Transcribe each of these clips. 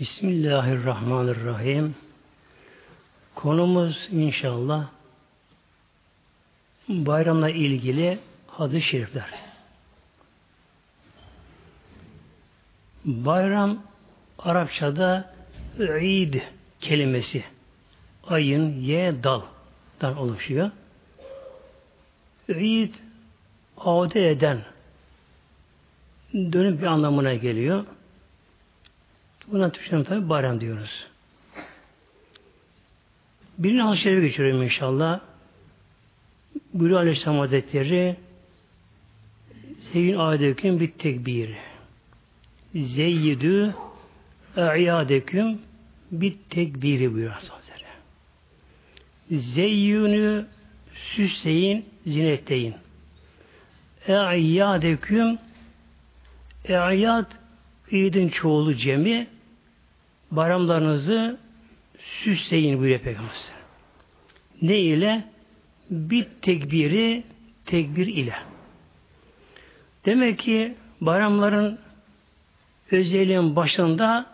Bismillahirrahmanirrahim. Konumuz inşallah bayramla ilgili hadis-i şerifler. Bayram Arapçada id kelimesi ayın ye daldan oluşuyor. İd avde eden dönüp bir anlamına geliyor. Buna Türkçe'de tabi bayram diyoruz. Birini hadis şerife geçiyorum inşallah. Buyuruyor Aleyhisselam Hazretleri Seyyid adeküm bir tekbir. Zeyyidü e'yadeküm bir tekbiri buyuruyor Hazretleri. Zeyyünü süsleyin, zinetleyin. E'yadeküm e'yad İdin çoğulu cemi bayramlarınızı süsleyin buyuruyor Peygamber. Ne ile? Bir tekbiri tekbir ile. Demek ki bayramların özelliğin başında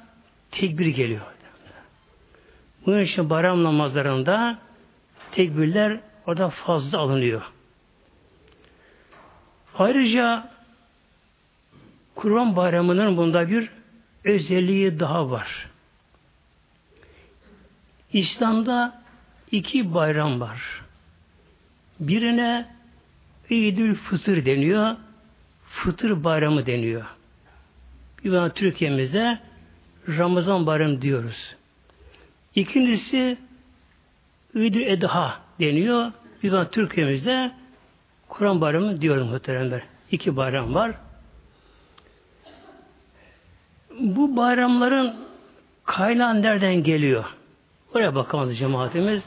tekbir geliyor. Bunun için bayram namazlarında tekbirler orada fazla alınıyor. Ayrıca Kurban Bayramı'nın bunda bir özelliği daha var. İslam'da iki bayram var. Birine İdül Fıtır deniyor, Fıtır Bayramı deniyor. Bir Türkiye'mizde Ramazan Bayramı diyoruz. İkincisi İdül Edha deniyor. Bir Türkiye'mizde Kur'an Bayramı diyorum muhteremler. İki bayram var. Bu bayramların kaynağı nereden geliyor? Oraya bakalım cemaatimiz.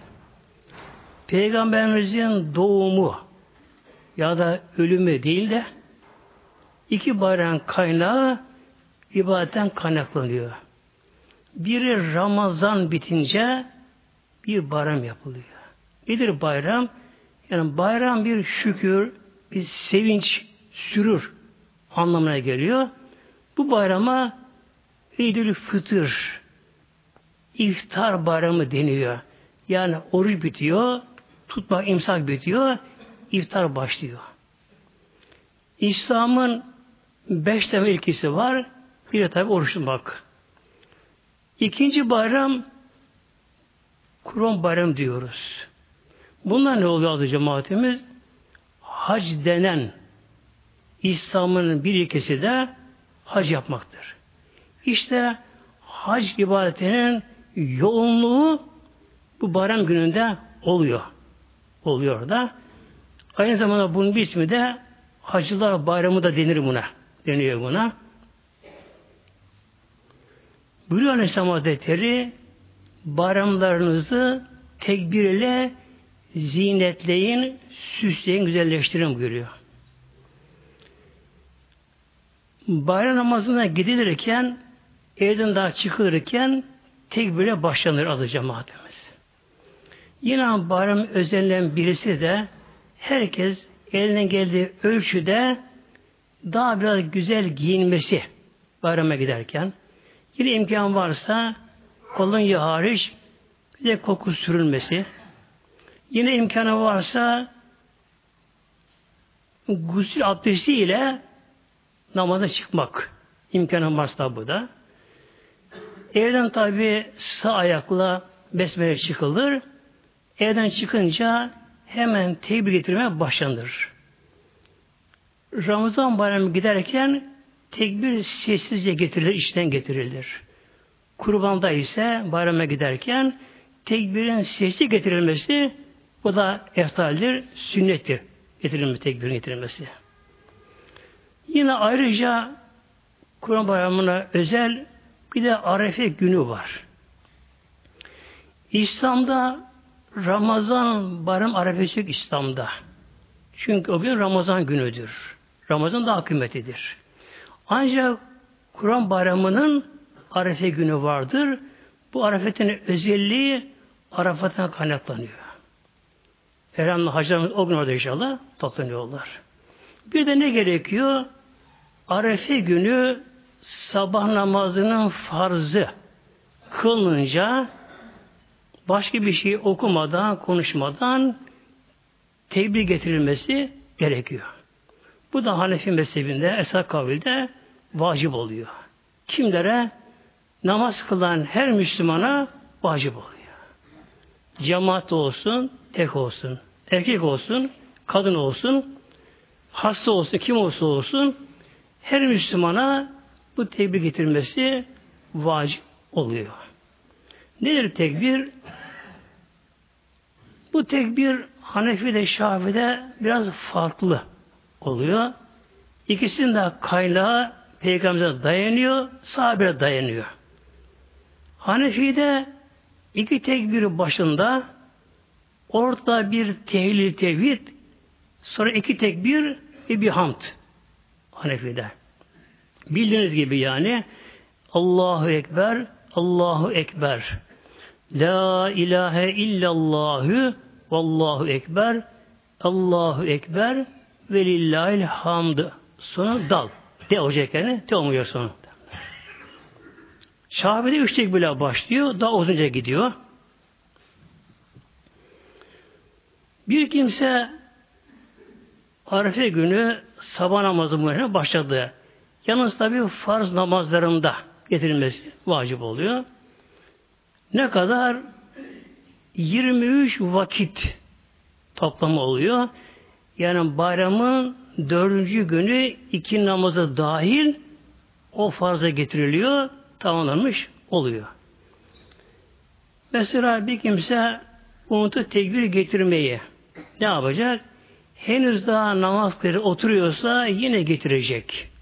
Peygamberimizin doğumu ya da ölümü değil de iki bayram kaynağı ibadetten kaynaklanıyor. Biri Ramazan bitince bir bayram yapılıyor. Nedir bayram? Yani bayram bir şükür, bir sevinç, sürür anlamına geliyor. Bu bayrama İdül Fıtır iftar bayramı deniyor. Yani oruç bitiyor, tutmak imsak bitiyor, iftar başlıyor. İslam'ın beş temel ilkesi var. Bir de tabi oruç tutmak. İkinci bayram Kurban bayramı diyoruz. Bunlar ne oluyor adı cemaatimiz? Hac denen İslam'ın bir ilkesi de hac yapmaktır. İşte hac ibadetinin yoğunluğu bu bayram gününde oluyor. Oluyor da. Aynı zamanda bunun bir ismi de Hacılar Bayramı da denir buna. Deniyor buna. Buyuruyor Aleyhisselam Hazretleri bayramlarınızı tekbir ile zinetleyin, süsleyin, güzelleştirin buyuruyor. Bayram namazına gidilirken evden daha çıkılırken tekbire başlanır adı cemaatimiz. Yine bayram özenilen birisi de herkes elinden geldiği ölçüde daha biraz güzel giyinmesi bayrama giderken yine imkan varsa kolonya hariç bir de koku sürülmesi yine imkanı varsa gusül abdestiyle namaza çıkmak imkanı varsa bu da. Evden tabi sağ ayakla besmele çıkılır. Evden çıkınca hemen tebrik getirmeye başlanır. Ramazan bayramı giderken tekbir sessizce getirilir, içten getirilir. Kurbanda ise bayrama giderken tekbirin sesli getirilmesi bu da eftaldir, sünnettir. Getirilmesi, tekbirin getirilmesi. Yine ayrıca Kurban Bayramı'na özel bir de Arefe günü var. İslam'da Ramazan bayram arefesi yok İslam'da. Çünkü o gün Ramazan günüdür. Ramazan daha kıymetidir. Ancak Kur'an bayramının Arefe günü vardır. Bu Arefet'in özelliği Arafat'tan kaynaklanıyor. Elhamdülillah hacılarımız o gün orada inşallah toplanıyorlar. Bir de ne gerekiyor? Arefe günü sabah namazının farzı kılınınca başka bir şey okumadan, konuşmadan tekbir getirilmesi gerekiyor. Bu da Hanefi mezhebinde, Esad kavilde vacip oluyor. Kimlere? Namaz kılan her Müslümana vacip oluyor. Cemaat olsun, tek olsun, erkek olsun, kadın olsun, hasta olsun, kim olsa olsun, her Müslümana bu tekbir getirmesi vacip oluyor. Nedir tekbir? Bu tekbir Hanefi'de, Şafi'de biraz farklı oluyor. İkisinin de kaynağı Peygamber'e dayanıyor, sahabeye dayanıyor. Hanefi'de iki tekbir başında ortada bir tehlil tevhid, sonra iki tekbir ve bir hamd. Hanefi'de. Bildiğiniz gibi yani Allahu Ekber, Allahu Ekber. La ilahe illallahü vallahu ekber. Allahu ekber ve lillahil hamd. Sonra dal. De olacaklarını te olmuyor sonra. Şafi'de üç tekbirle başlıyor. Daha uzunca gidiyor. Bir kimse Arife günü sabah namazı başladı. Yalnız tabi farz namazlarında getirilmesi vacip oluyor. Ne kadar? 23 vakit toplamı oluyor. Yani bayramın dördüncü günü iki namazı dahil o farza getiriliyor, tamamlanmış oluyor. Mesela bir kimse unutu tekbir getirmeyi ne yapacak? Henüz daha namaz kırı oturuyorsa yine getirecek.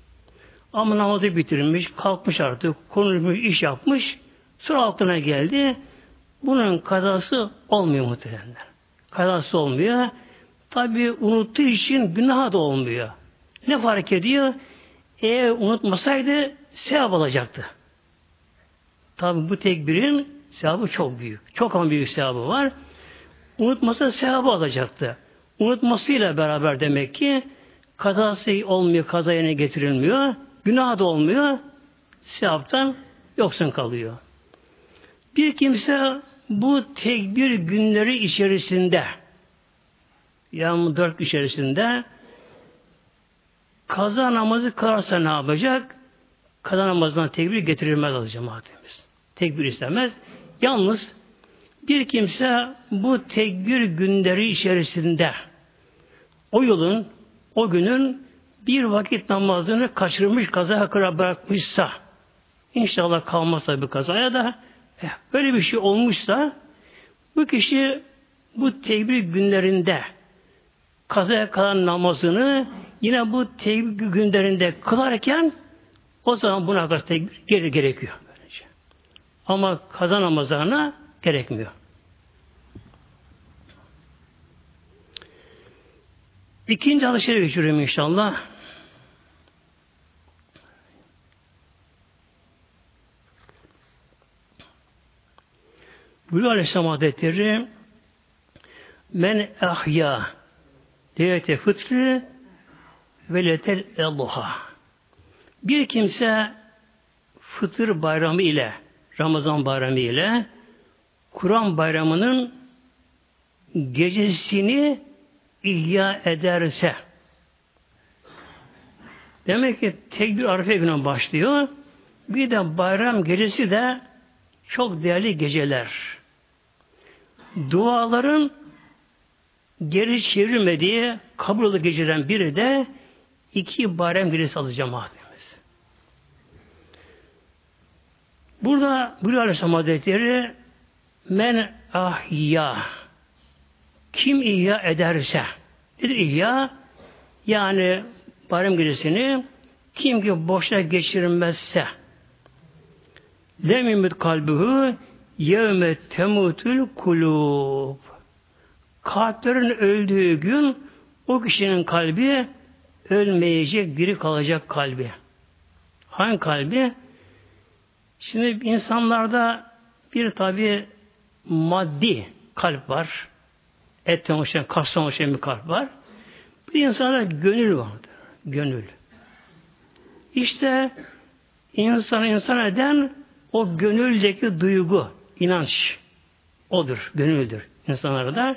Ama namazı bitirmiş, kalkmış artık, konuşmuş, iş yapmış. Sonra aklına geldi. Bunun kazası olmuyor muhtemelenler. Kazası olmuyor. Tabi unuttuğu için günah da olmuyor. Ne fark ediyor? Eğer unutmasaydı sevap alacaktı. Tabi bu tekbirin sevabı çok büyük. Çok ama büyük sevabı var. Unutmasa sevabı alacaktı. Unutmasıyla beraber demek ki kazası olmuyor, kaza yerine getirilmiyor. Günah da olmuyor. Sevaptan yoksun kalıyor. Bir kimse bu tekbir günleri içerisinde yani dört içerisinde kaza namazı kılarsa ne yapacak? Kaza namazından tekbir getirilmez az cemaatimiz. Tekbir istemez. Yalnız bir kimse bu tekbir günleri içerisinde o yılın, o günün bir vakit namazını kaçırmış, kaza kıra bırakmışsa inşallah kalmazsa bir kazaya da eh, böyle bir şey olmuşsa bu kişi bu tekbir günlerinde kazaya kalan namazını yine bu tekbir günlerinde kılarken o zaman buna kadar tekbir geri gerekiyor. Böylece. Ama kaza namazına gerekmiyor. İkinci alışveriş geçiyorum inşallah. Buyuruyor Aleyhisselam Hazretleri Men ahya devlete fıtrı ve letel eluha. Bir kimse fıtır bayramı ile Ramazan bayramı ile Kur'an bayramının gecesini ihya ederse demek ki tekbir arife günü başlıyor. Bir de bayram gecesi de çok değerli geceler. Duaların geri çevrilmediği kabul geceden biri de iki bayram gecesi alacağım cemaatimiz. Burada Bülü Aleyhisselam Hazretleri men ahya kim ihya ederse nedir ihya? Yani bayram gecesini kim ki boşa geçirmezse lemimit kalbühü yevme temutul kulub kalplerin öldüğü gün o kişinin kalbi ölmeyecek, diri kalacak kalbi. Hangi kalbi? Şimdi insanlarda bir tabi maddi kalp var. Etten oluşan, kastan oluşan bir kalp var. Bir insanda gönül vardır. Gönül. İşte insan insan eden o gönüldeki duygu, inanç odur, gönüldür insanlarda.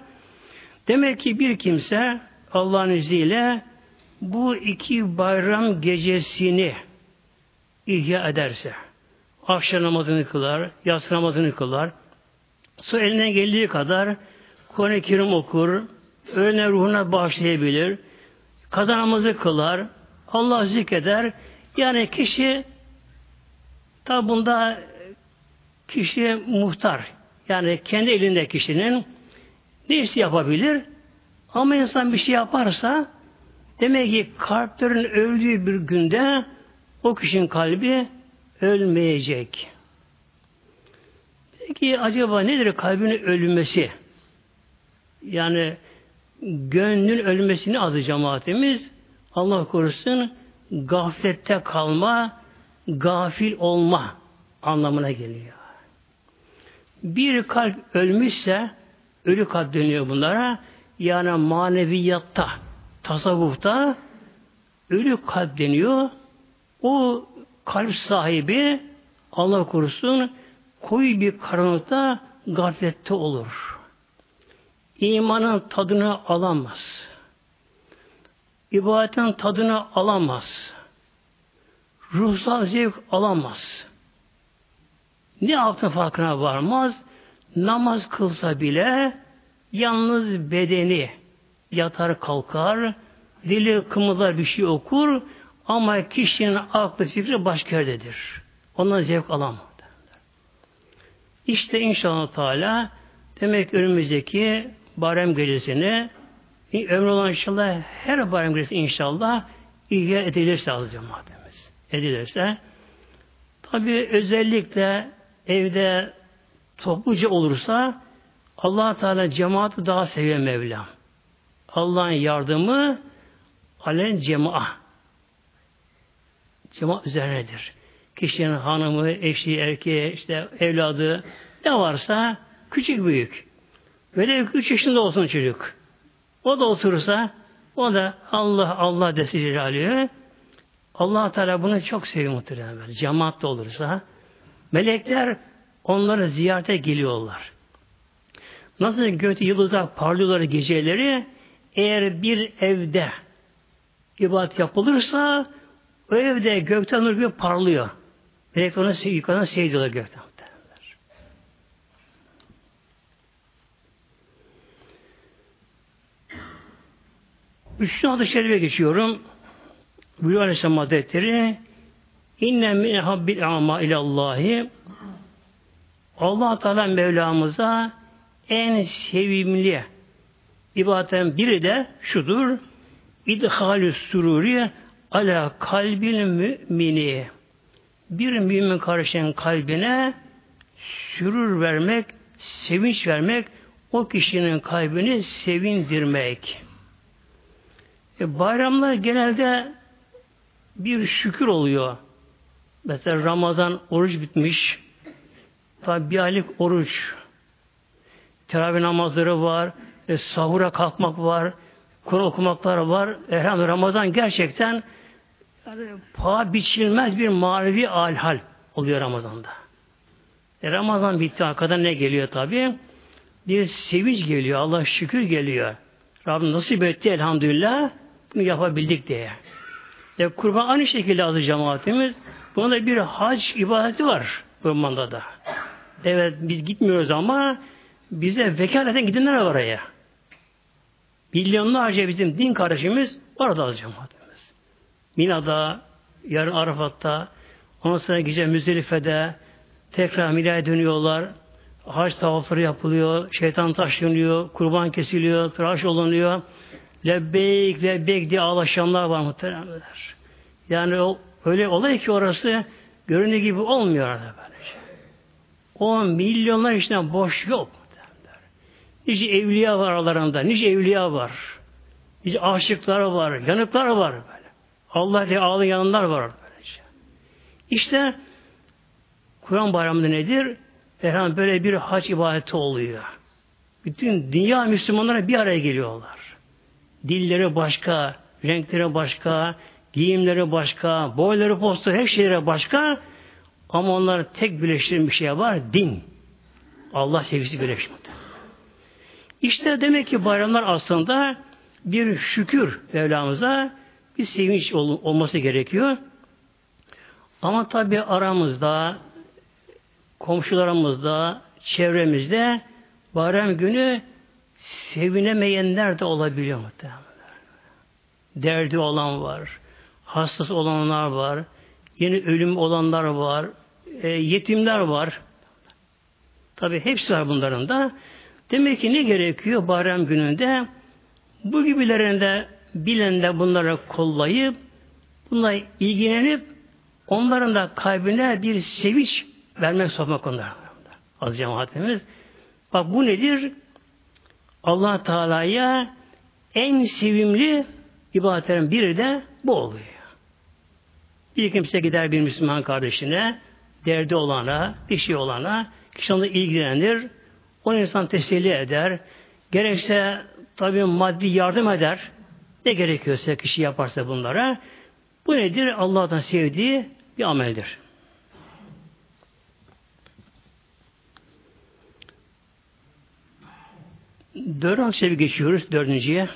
Demek ki bir kimse Allah'ın izniyle bu iki bayram gecesini ihya ederse, akşam namazını kılar, yatsı namazını kılar, su elinden geldiği kadar Kur'an-ı Kerim okur, öğlen ruhuna bağışlayabilir, kaza namazı kılar, Allah zikreder. Yani kişi tabi bunda kişi muhtar. Yani kendi elinde kişinin ne işi yapabilir? Ama insan bir şey yaparsa demek ki kalplerin öldüğü bir günde o kişinin kalbi ölmeyecek. Peki acaba nedir kalbin ölmesi? Yani gönlün ölmesini adı cemaatimiz Allah korusun gaflette kalma, gafil olma anlamına geliyor. Bir kalp ölmüşse ölü kalp deniyor bunlara. Yani maneviyatta, tasavvufta ölü kalp deniyor. O kalp sahibi Allah korusun koyu bir karanlıkta gaflette olur. İmanın tadını alamaz. İbadetin tadını alamaz. Ruhsal zevk alamaz. Ne yaptığın farkına varmaz. Namaz kılsa bile yalnız bedeni yatar kalkar, dili kımıldar bir şey okur ama kişinin aklı fikri başka yerdedir. Ondan zevk alamaz. İşte inşallah Teala demek önümüzdeki barem gecesini ömrü olan inşallah her barem gecesi inşallah ihya edilirse az cemaatimiz. Edilirse tabi özellikle evde topluca olursa allah Teala cemaati daha seviyor Mevlam. Allah'ın yardımı alen cemaat. Cemaat üzerinedir. Kişinin hanımı, eşi, erkeği, işte evladı ne varsa küçük büyük. Böyle üç yaşında olsun çocuk. O da oturursa o da Allah Allah desi Celaluhu allah Teala bunu çok seviyor muhtemelen. Cemaat da olursa melekler onları ziyarete geliyorlar. Nasıl gökte yıldızlar parlıyorlar geceleri eğer bir evde ibadet yapılırsa o evde gökten nur gibi parlıyor. Melekler ona yukarıdan seyrediyorlar gökten. Üçüncü adı şerife geçiyorum. Buyuruyor Aleyhisselam Hazretleri İnne min habbil ama ilallahi Allah Teala Mevlamıza en sevimli ibadetten biri de şudur. İdhalü sururi ala kalbil mümini. Bir mümin karşının kalbine sürür vermek, sevinç vermek, o kişinin kalbini sevindirmek. E, bayramlar genelde bir şükür oluyor. Mesela Ramazan oruç bitmiş. Tabi bir aylık oruç. Teravih namazları var. E, sahura kalkmak var. Kur'an okumaklar var. Elhamdülillah Ramazan gerçekten yani, paha biçilmez bir manevi alhal oluyor Ramazan'da. E, Ramazan bitti arkadan ne geliyor tabi? Bir sevinç geliyor. Allah şükür geliyor. Rabbim nasip etti elhamdülillah bunu yapabildik diye. E, kurban aynı şekilde azı cemaatimiz. Bunda bir hac ibadeti var kurmanda da. Evet biz gitmiyoruz ama bize vekaleten gidenler var oraya. Milyonlarca bizim din kardeşimiz orada az cemaatimiz. Mina'da, yarın Arafat'ta, ondan sonra gece Müzdelife'de tekrar Mina'ya dönüyorlar. Hac tavafları yapılıyor, şeytan taşlanıyor, kurban kesiliyor, tıraş olunuyor. Lebbeyk, lebbeyk diye ağlaşanlar var muhteremler. Yani o, öyle olay ki orası göründüğü gibi olmuyor orada böylece. O milyonlar içinden boş yok. Muhteremler. Nice evliya var aralarında, nice evliya var. Nice aşıklar var, yanıklar var böyle. Allah diye ağlayanlar var orada böylece. İşte Kur'an bayramında nedir? Efendim böyle bir hac ibadeti oluyor. Bütün dünya Müslümanlara bir araya geliyorlar. Dilleri başka, renkleri başka, giyimleri başka, boyları postu her şeyleri başka. Ama onlar tek birleştiren bir şey var. Din. Allah sevgisi birleşmedi. İşte demek ki bayramlar aslında bir şükür Mevlamıza bir sevinç ol, olması gerekiyor. Ama tabi aramızda, komşularımızda, çevremizde bayram günü sevinemeyenler de olabiliyor muhtemelen. Derdi olan var, hastası olanlar var, yeni ölüm olanlar var, e, yetimler var. Tabi hepsi var bunların da. Demek ki ne gerekiyor bayram gününde? Bu gibilerinde bilen de bunları kollayıp bunlara ilgilenip onların da kalbine bir sevinç vermek sokmak onlara. Az cemaatimiz. Bak bu nedir? allah Teala'ya en sevimli ibadetlerin biri de bu oluyor. Bir kimse gider bir Müslüman kardeşine, derdi olana, bir şey olana, kişi onunla ilgilenir, o insan teselli eder, gerekse tabi maddi yardım eder, ne gerekiyorsa kişi yaparsa bunlara, bu nedir? Allah'tan sevdiği bir ameldir. Dördüncü seviye geçiyoruz, dördüncüye.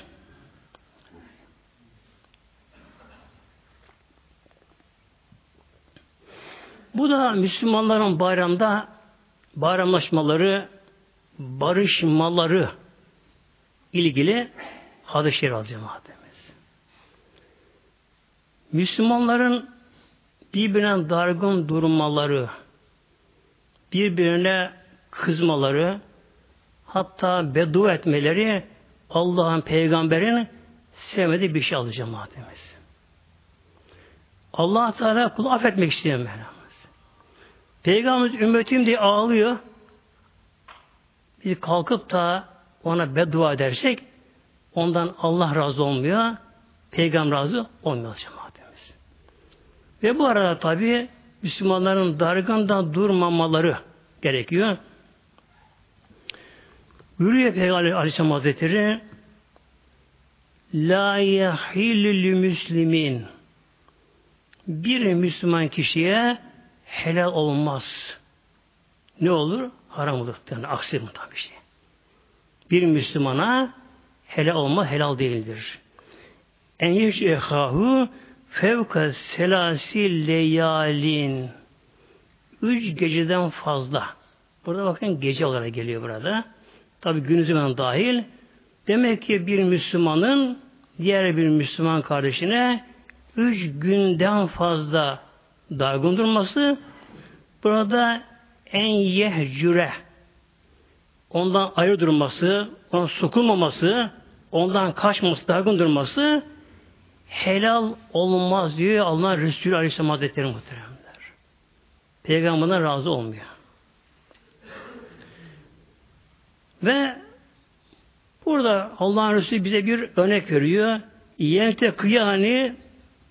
Bu da Müslümanların bayramda bayramlaşmaları, barışmaları ilgili hadis-i şerif. Müslümanların birbirine dargın durmaları, birbirine kızmaları, hatta beddua etmeleri Allah'ın peygamberin sevmediği bir şey aldı cemaatimiz. Allah Teala kulu affetmek istiyor Mevlamız. Peygamberimiz ümmetim diye ağlıyor. Biz kalkıp da ona beddua edersek ondan Allah razı olmuyor. Peygamber razı olmuyor cemaatimiz. Ve bu arada tabi Müslümanların dargından durmamaları gerekiyor. Buyuruyor Peygamber Aleyhisselam Hazretleri La yahillü müslimin bir Müslüman kişiye helal olmaz. Ne olur? Haram olur. Yani aksi mi tabi şey. Bir Müslümana helal olma helal değildir. En yeş ehahu fevka selasi leyalin üç geceden fazla. Burada bakın gece olarak geliyor burada. Tabi gün zaman dahil. Demek ki bir Müslümanın diğer bir Müslüman kardeşine üç günden fazla dargın durması burada en yehcüre ondan ayrı durması, ondan sokulmaması, ondan kaçması, dargın durması helal olmaz diyor Allah Resulü Aleyhisselam Hazretleri muhteremler. Peygamberden razı olmuyor. Ve burada Allah'ın Resulü bize bir örnek veriyor. Yente kıyani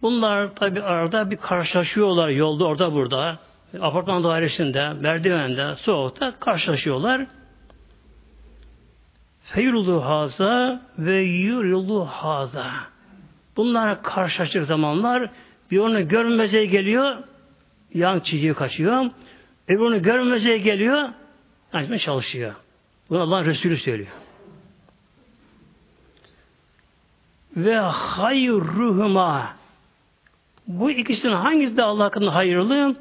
bunlar tabi arada bir karşılaşıyorlar yolda orada burada. Apartman dairesinde, merdivende, soğukta karşılaşıyorlar. Feyrulu haza ve yurulu haza. Bunlar karşılaştık zamanlar bir onu görmezeye geliyor, yan çiziyor kaçıyor. Öbür onu görmezeye geliyor, açmaya çalışıyor. Bunu Allah Resulü söylüyor. Ve hayruhuma bu ikisinin hangisi de Allah hakkında hayırlı?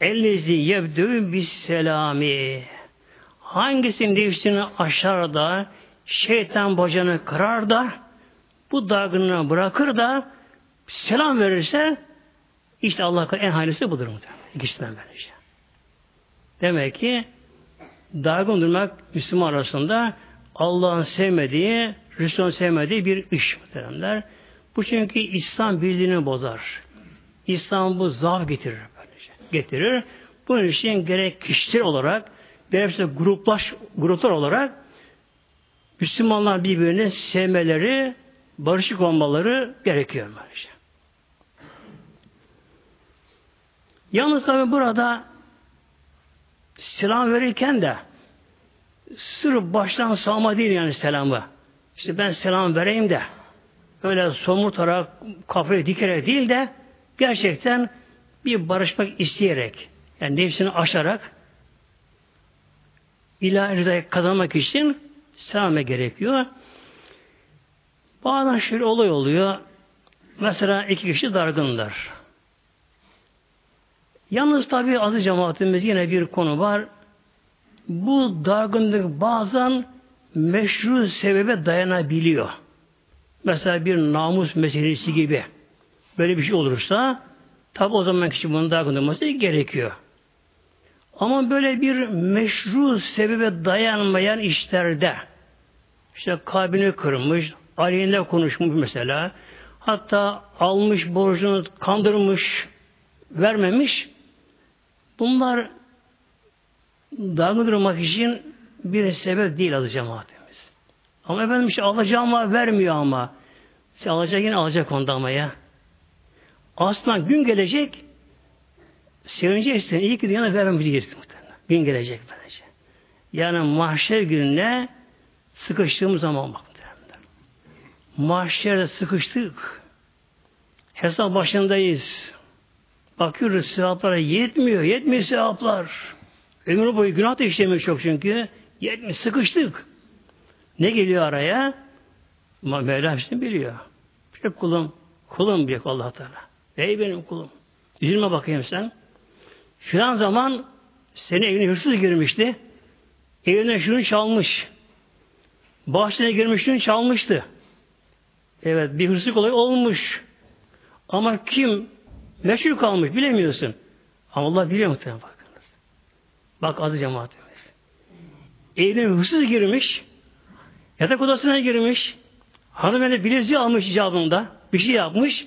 Ellezi yebdü bis selami. Hangisinin nefsini aşar da şeytan bacağını kırar da bu dargınlığı bırakır da selam verirse işte Allah'a en hayırlısı budur muhtemelen. İkisinden böylece. Demek ki dargın durmak Müslüman arasında Allah'ın sevmediği, Resul'ün sevmediği bir iş muhteremler. Bu çünkü İslam birliğini bozar. İslam bu zaaf getirir. Getirir. Bunun için gerek kişiler olarak, gerekse gruplaş, gruplar olarak Müslümanlar birbirini sevmeleri, barışık olmaları gerekiyor böylece. Yalnız tabi burada selam verirken de sırf baştan sağma değil yani selamı. İşte ben selam vereyim de öyle somurtarak kafayı dikerek değil de gerçekten bir barışmak isteyerek Yani nefsini aşarak ilahi rızayı kazanmak için sevme gerekiyor. Bazen şöyle olay oluyor. Mesela iki kişi dargınlar. Yalnız tabi adı cemaatimiz yine bir konu var. Bu dargınlık bazen meşru sebebe dayanabiliyor. Mesela bir namus meselesi gibi. Böyle bir şey olursa tabi o zaman kişi bunun dargın gerekiyor. Ama böyle bir meşru sebebe dayanmayan işlerde işte kalbini kırmış, aleyhinde konuşmuş mesela hatta almış borcunu kandırmış vermemiş bunlar dargın durmak için bir sebep değil adı cemaatimiz. Ama efendim işte alacağım ama vermiyor ama. Sen alacak yine alacak onda ama ya. Aslında gün gelecek sevineceksin. İyi ki dünyada vermeyeceksin muhtemelen. Gün gelecek böylece. Yani mahşer gününe sıkıştığımız zaman bak muhtemelen. Mahşerde sıkıştık. Hesap başındayız. Bakıyoruz sevaplara yetmiyor. Yetmiyor sevaplar. Ömür boyu günah da işlemiyor çok çünkü. Yetmiyor. Sıkıştık. Ne geliyor araya? Ama Mevla hepsini biliyor. İşte kulum, kulum diyor allah Teala. Ey benim kulum. Üzülme bakayım sen. Filan zaman seni evine hırsız girmişti. Evine şunu çalmış. Bahçene girmiştin çalmıştı. Evet bir hırsızlık olayı olmuş. Ama kim meşhur kalmış bilemiyorsun. Ama Allah biliyor muhtemelen bakınız. Bak adı cemaatimiz. Evine hırsız girmiş. Yatak odasına girmiş. Hanımefendi bileziği almış icabında. Bir şey yapmış.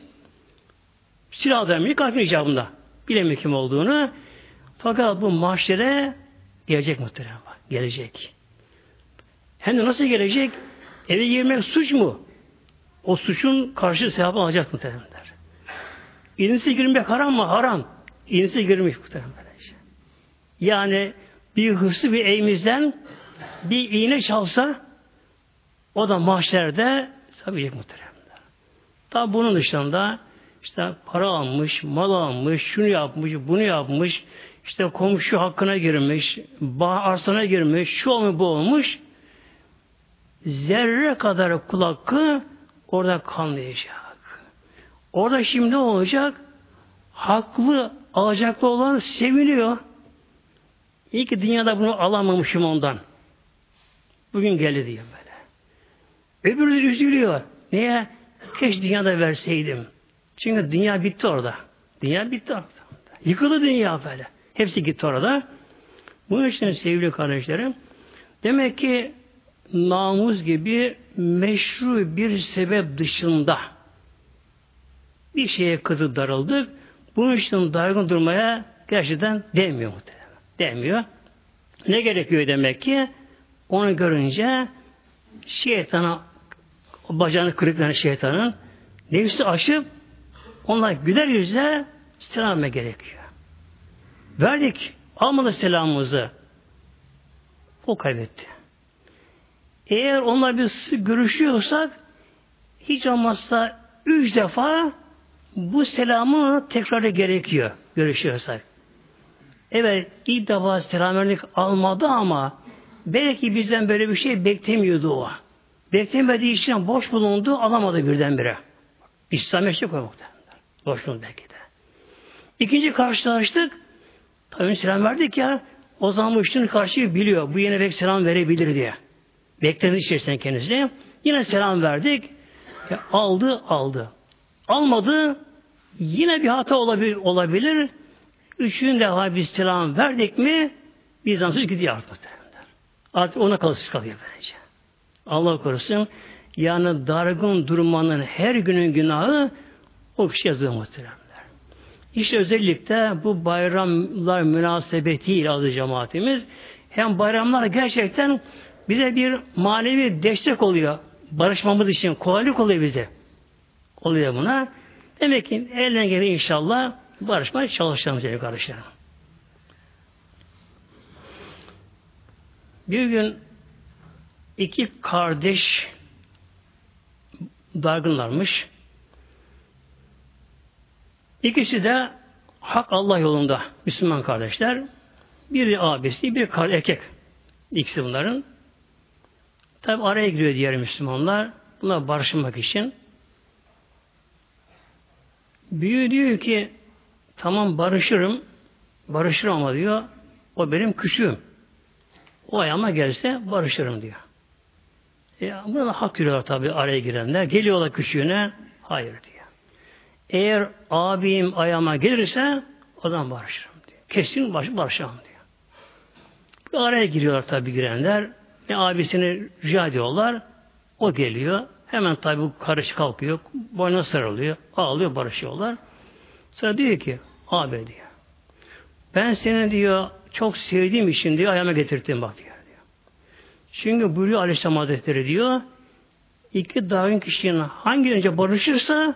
Silah vermiş kalbin icabında. Bilemiyor kim olduğunu. Fakat bu mahşere gelecek bak. Gelecek. Hem de nasıl gelecek? Eve girmek suç mu? O suçun karşı sevabı alacak muhtemelenler. İnisi girmek haram mı? Haram. İnisi girmiş muhtemelen. Yani bir hırsı bir evimizden bir iğne çalsa o da mahşerde tabi muhteremler. Tabi bunun dışında işte para almış, mal almış, şunu yapmış, bunu yapmış, işte komşu hakkına girmiş, bağ arsana girmiş, şu olmuş, bu olmuş. Zerre kadar kul hakkı orada kalmayacak. Orada şimdi olacak? Haklı, alacaklı olan seviniyor. İyi ki dünyada bunu alamamışım ondan. Bugün geldi böyle. Öbürü de üzülüyor. Niye? Keşke dünyada verseydim. Çünkü dünya bitti orada. Dünya bitti orada. Yıkıldı dünya böyle. Hepsi gitti orada. Bunun için sevgili kardeşlerim, demek ki namus gibi meşru bir sebep dışında bir şeye kızı darıldık. Bunun için dargın durmaya gerçekten demiyor muhtemelen. Demiyor. Ne gerekiyor demek ki? Onu görünce şeytana bacağını kırıklayan şeytanın nefsi aşıp onlar güler yüzle selam gerekiyor. Verdik. Almadı selamımızı. O kaybetti. Eğer onlar biz görüşüyorsak hiç olmazsa üç defa bu selamı tekrarı gerekiyor. Görüşüyorsak. Evet ilk defa selam almadı ama belki bizden böyle bir şey beklemiyordu o. Beklemediği için boş bulundu alamadı birdenbire. İslam eşlik koymukta. Boş bulundu belki de. İkinci karşılaştık. Tabii selam verdik ya. O zaman bu işin karşıyı biliyor. Bu yine belki selam verebilir diye. Bekledi içerisinde kendisi. Yine selam verdik. Ya aldı, aldı. Almadı. Yine bir hata olabilir. olabilir. Üçüncü defa bir selam verdik mi Bizans'ı gidiyor artık. Artık ona kalışız kalıyor bence. Allah korusun. Yani dargın durmanın her günün günahı o kişi yazıyor muhteremler. İşte özellikle bu bayramlar münasebetiyle adı cemaatimiz hem bayramlar gerçekten bize bir manevi destek oluyor. Barışmamız için kolaylık oluyor bize. Oluyor buna. Demek ki elden gelen inşallah barışmaya çalışacağım sevgili kardeşlerim. Bir gün iki kardeş dargınlarmış. İkisi de hak Allah yolunda Müslüman kardeşler. Biri abisi, bir erkek. İkisi bunların. Tabi araya giriyor diğer Müslümanlar. Buna barışmak için. Büyü diyor ki tamam barışırım barışırım ama diyor o benim küçüğüm. O ayağıma gelse barışırım diyor. E, buna da hak yürüyorlar tabi araya girenler. Geliyorlar küçüğüne hayır diyor. Eğer abim ayağıma gelirse o zaman barışırım diyor. Kesin baş, barışamam diyor. Bir araya giriyorlar tabi girenler. Ne abisini rica ediyorlar. O geliyor. Hemen tabi karış kalkıyor. Boynuna sarılıyor. Ağlıyor barışıyorlar. Sonra diyor ki abi diyor. Ben seni diyor çok sevdiğim için diyor ayağıma getirdim bak diyor. Çünkü buyuruyor Aleyhisselam Hazretleri diyor iki dağın kişinin hangi önce barışırsa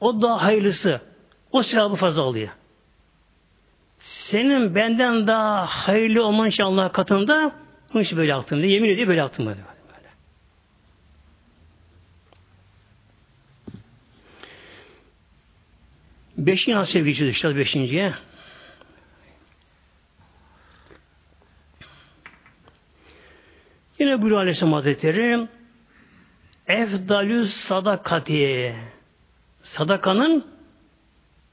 o daha hayırlısı. O sevabı fazla oluyor. Senin benden daha hayırlı olman için Allah katında bunun için böyle yaptım diye yemin ediyor böyle yaptım böyle. Beşinci hadis sevgisi işte beşinciye. Yine buyuruyor Aleyhisselam Hazretleri Efdalü sadakati Sadakanın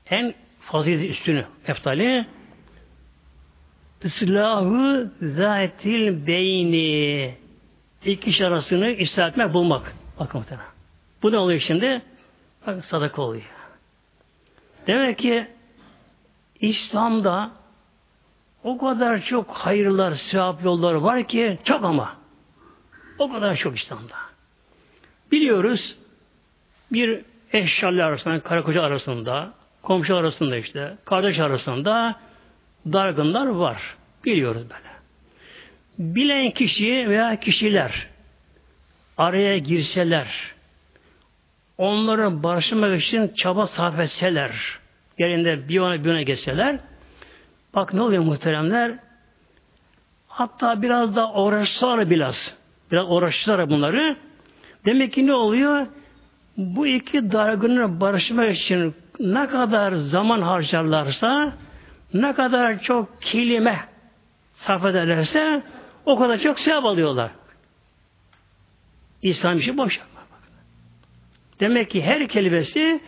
en fazilet üstünü eftali Islahu zatil beyni iki kişi arasını ıslah etmek, bulmak. Bakın muhtemelen. Bu ne oluyor şimdi? Bak sadaka oluyor. Demek ki İslam'da o kadar çok hayırlar, sevap yolları var ki çok ama. O kadar çok İslam'da. Biliyoruz bir eşyalı arasında, karı koca arasında, komşu arasında işte, kardeş arasında dargınlar var. Biliyoruz böyle. Bilen kişi veya kişiler araya girseler, onları barıştırmak için çaba sarf etseler, yerinde bir yana bir yana geçseler, bak ne oluyor muhteremler? Hatta biraz da uğraşsalar biraz, biraz uğraşsalar bunları, demek ki ne oluyor? Bu iki dargını barışmak için ne kadar zaman harcarlarsa, ne kadar çok kelime sarf ederlerse, o kadar çok sevap alıyorlar. İslam işi boş. Demek ki her kelimesi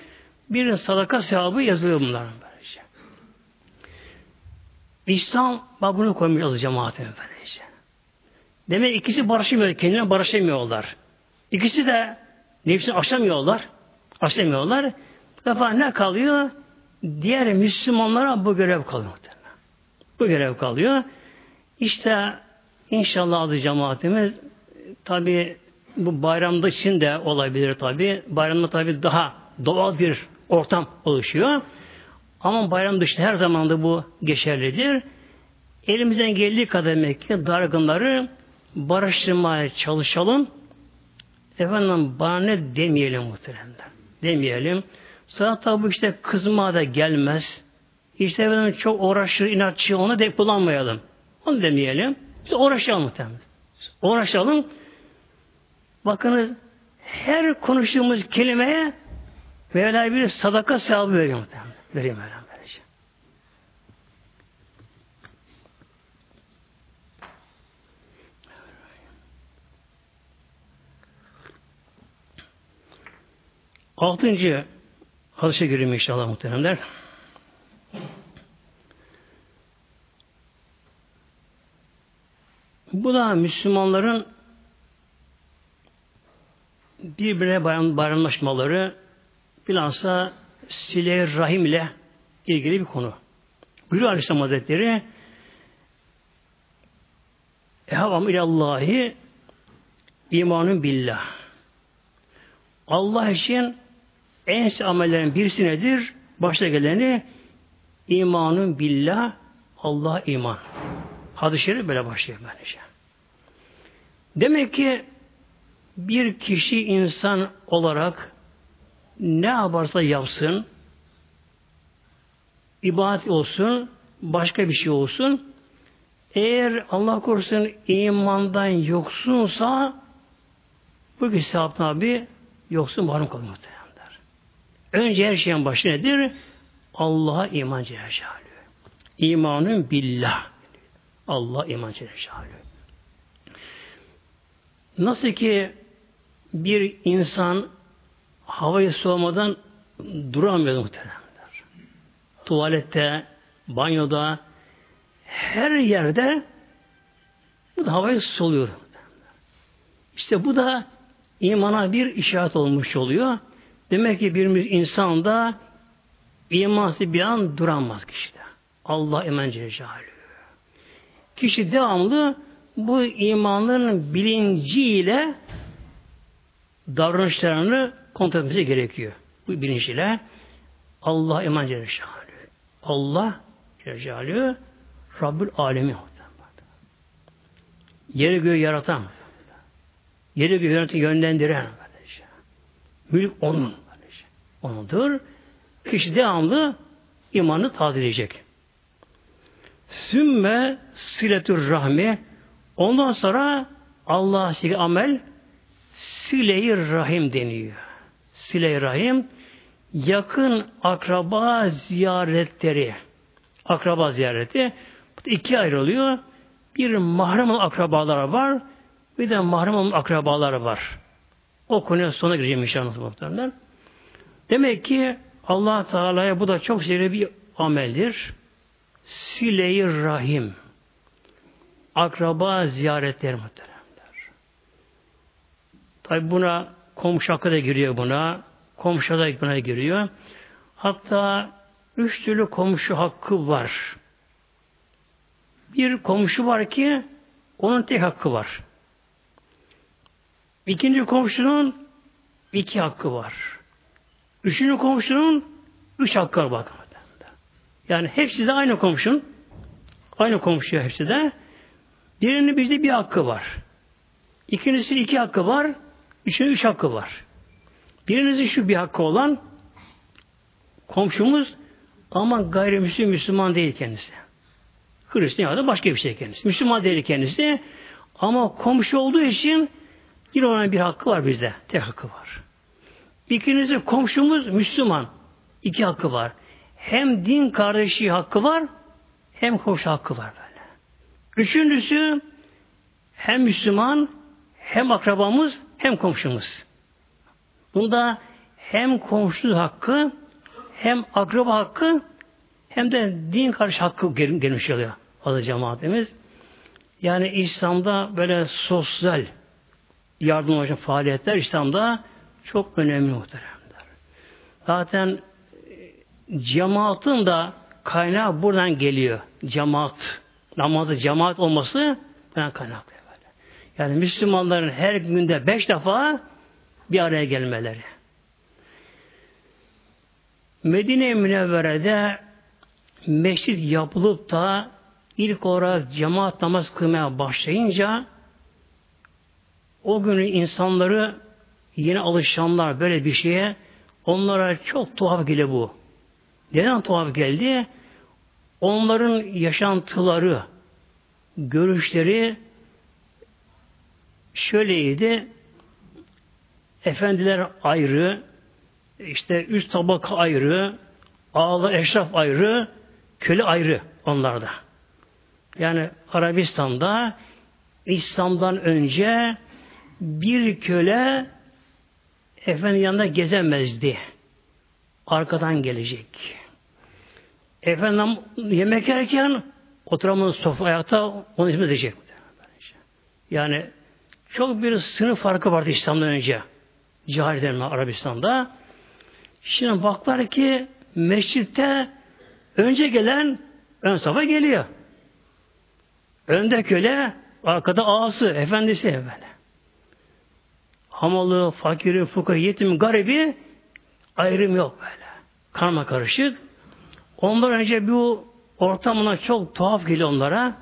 bir sadaka sevabı yazılıyor bunların. İslam bak bunu koymuş cemaatin böylece. Demek ikisi barışamıyor, kendine barışamıyorlar. İkisi de nefsini aşamıyorlar. Aşamıyorlar. Defa ne kalıyor? Diğer Müslümanlara bu görev kalıyor. Bu görev kalıyor. İşte inşallah adı cemaatimiz tabi bu bayramda için de olabilir tabi. Bayramda tabi daha doğal bir ortam oluşuyor. Ama bayram dışında her zaman da bu geçerlidir. Elimizden geldiği kadar demek ki dargınları barıştırmaya çalışalım. Efendim bana ne demeyelim muhteremler. Demeyelim. Sonra tabi işte kızma da gelmez. İşte efendim çok uğraşır, inatçı onu da kullanmayalım. Onu demeyelim. Biz uğraşalım muhtemelen. Uğraşalım. Bakınız her konuştuğumuz kelimeye Mevla bir sadaka sevabı veriyor muhtemelen. Veriyor Mevla böylece. Altıncı hadise gireyim inşallah muhteremler. Bu da Müslümanların birbirine bayram, bayramlaşmaları bilhassa sile rahim ile ilgili bir konu. Buyuruyor Aleyhisselam Hazretleri Ehavam ilallahi imanın billah. Allah için en amellerin birisi nedir? Başta geleni imanın billah Allah iman. Hadis-i böyle başlıyor bence. Demek ki bir kişi insan olarak ne yaparsa yapsın, ibadet olsun, başka bir şey olsun, eğer Allah korusun imandan yoksunsa bu kişi tabi yoksun varım kalır muhtemelenler. Önce her şeyin başı nedir? Allah'a iman Celle. İmanın billah. Allah iman Celle. Nasıl ki bir insan havayı soğumadan duramıyor muhteremler. Tuvalette, banyoda, her yerde bu da havayı soluyor. İşte bu da imana bir işaret olmuş oluyor. Demek ki birimiz insanda imansız bir an duramaz kişide. Allah emen Celle Kişi devamlı bu imanların bilinciyle davranışlarını kontrol etmesi gerekiyor. Bu bilinçle Allah eman Celle Allah Celle Rabbül Alemi Yeri göğü yaratan yeri göğü yönlendiren mülk onun onudur. Kişi devamlı imanı tazeleyecek. Sümme siletür rahmi ondan sonra Allah'a sevgi amel sile rahim deniyor. sile rahim yakın akraba ziyaretleri. Akraba ziyareti iki ayrılıyor. Bir mahrem akrabalar var, bir de mahrem akrabalar var. O konuya sonra gireceğim inşallah muhtemelen. Demek ki allah Teala'ya bu da çok sevgili bir ameldir. Sile-i Rahim. Akraba ziyaretler muhteremler. Tabi buna komşu hakkı da giriyor buna. Komşu da buna giriyor. Hatta üç türlü komşu hakkı var. Bir komşu var ki onun tek hakkı var. İkinci komşunun iki hakkı var. Üçüncü komşunun üç hakkı var bakın. Yani hepsi de aynı komşun. Aynı komşuya hepsi de. Birinin bizde bir hakkı var. İkincisi iki hakkı var. Üçüncü üç hakkı var. Birincisi şu bir hakkı olan komşumuz ama gayrimüslim Müslüman değil kendisi. Hristiyan ya da başka bir şey kendisi. Müslüman değil kendisi. Ama komşu olduğu için yine ona bir hakkı var bizde. Tek hakkı var. İkincisi komşumuz Müslüman. İki hakkı var. Hem din kardeşi hakkı var hem komşu hakkı var böyle. Üçüncüsü hem Müslüman hem akrabamız hem komşumuz. Bunda hem komşu hakkı hem akraba hakkı hem de din karşı hakkı gelmiş oluyor adı cemaatimiz. Yani İslam'da böyle sosyal yardım olacak faaliyetler İslam'da çok önemli muhteremler. Zaten e, cemaatin da kaynağı buradan geliyor. Cemaat. Namazı cemaat olması buradan kaynaklı. Böyle. Yani Müslümanların her günde beş defa bir araya gelmeleri. Medine-i Münevvere'de mescit yapılıp da ilk olarak cemaat namaz kılmaya başlayınca o günü insanları yeni alışanlar böyle bir şeye onlara çok tuhaf geliyor bu. Neden tuhaf geldi? Onların yaşantıları, görüşleri şöyleydi. Efendiler ayrı, işte üst tabaka ayrı, ağlı eşraf ayrı, köle ayrı onlarda. Yani Arabistan'da İslam'dan önce bir köle efendi yanında gezemezdi. Arkadan gelecek. Efendim yemek yerken oturamın sofa ayakta onu hizmet edecek. Yani çok bir sınıf farkı vardı İslam'dan önce. Cahil Arabistan'da. Şimdi baklar ki mescitte önce gelen ön safa geliyor. Önde köle, arkada ağası, efendisi böyle. Hamalı, fakiri, fukara, yetim, garibi ayrım yok böyle. Karma karışık. Ondan önce bu ortamına çok tuhaf geliyor onlara.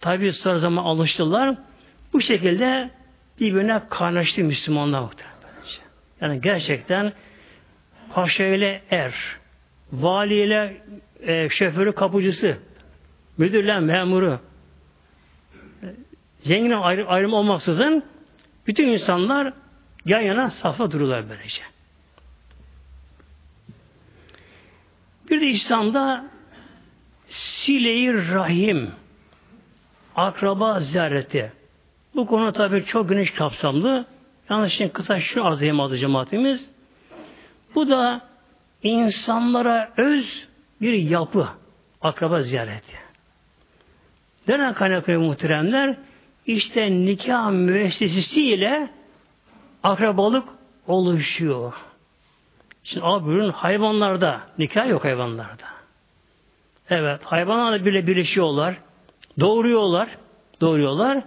Tabi sonra zaman alıştılar. Bu şekilde birbirine kaynaştı Müslümanlar muhtemelen. Yani gerçekten paşa ile er, vali ile e, şoförü kapıcısı, müdürle memuru, zengin ayrım, ayrım olmaksızın bütün insanlar yan yana safa dururlar böylece. Bir de İslam'da sile rahim akraba ziyareti. Bu konu tabi çok geniş kapsamlı. Yalnız şimdi kısa şu arz adı cemaatimiz. Bu da insanlara öz bir yapı. Akraba ziyareti. Neden kaynaklı muhteremler? İşte nikah müessesesiyle akrabalık oluşuyor. Şimdi abi hayvanlarda nikah yok hayvanlarda. Evet hayvanlarla bile birleşiyorlar. Doğuruyorlar. Doğuruyorlar.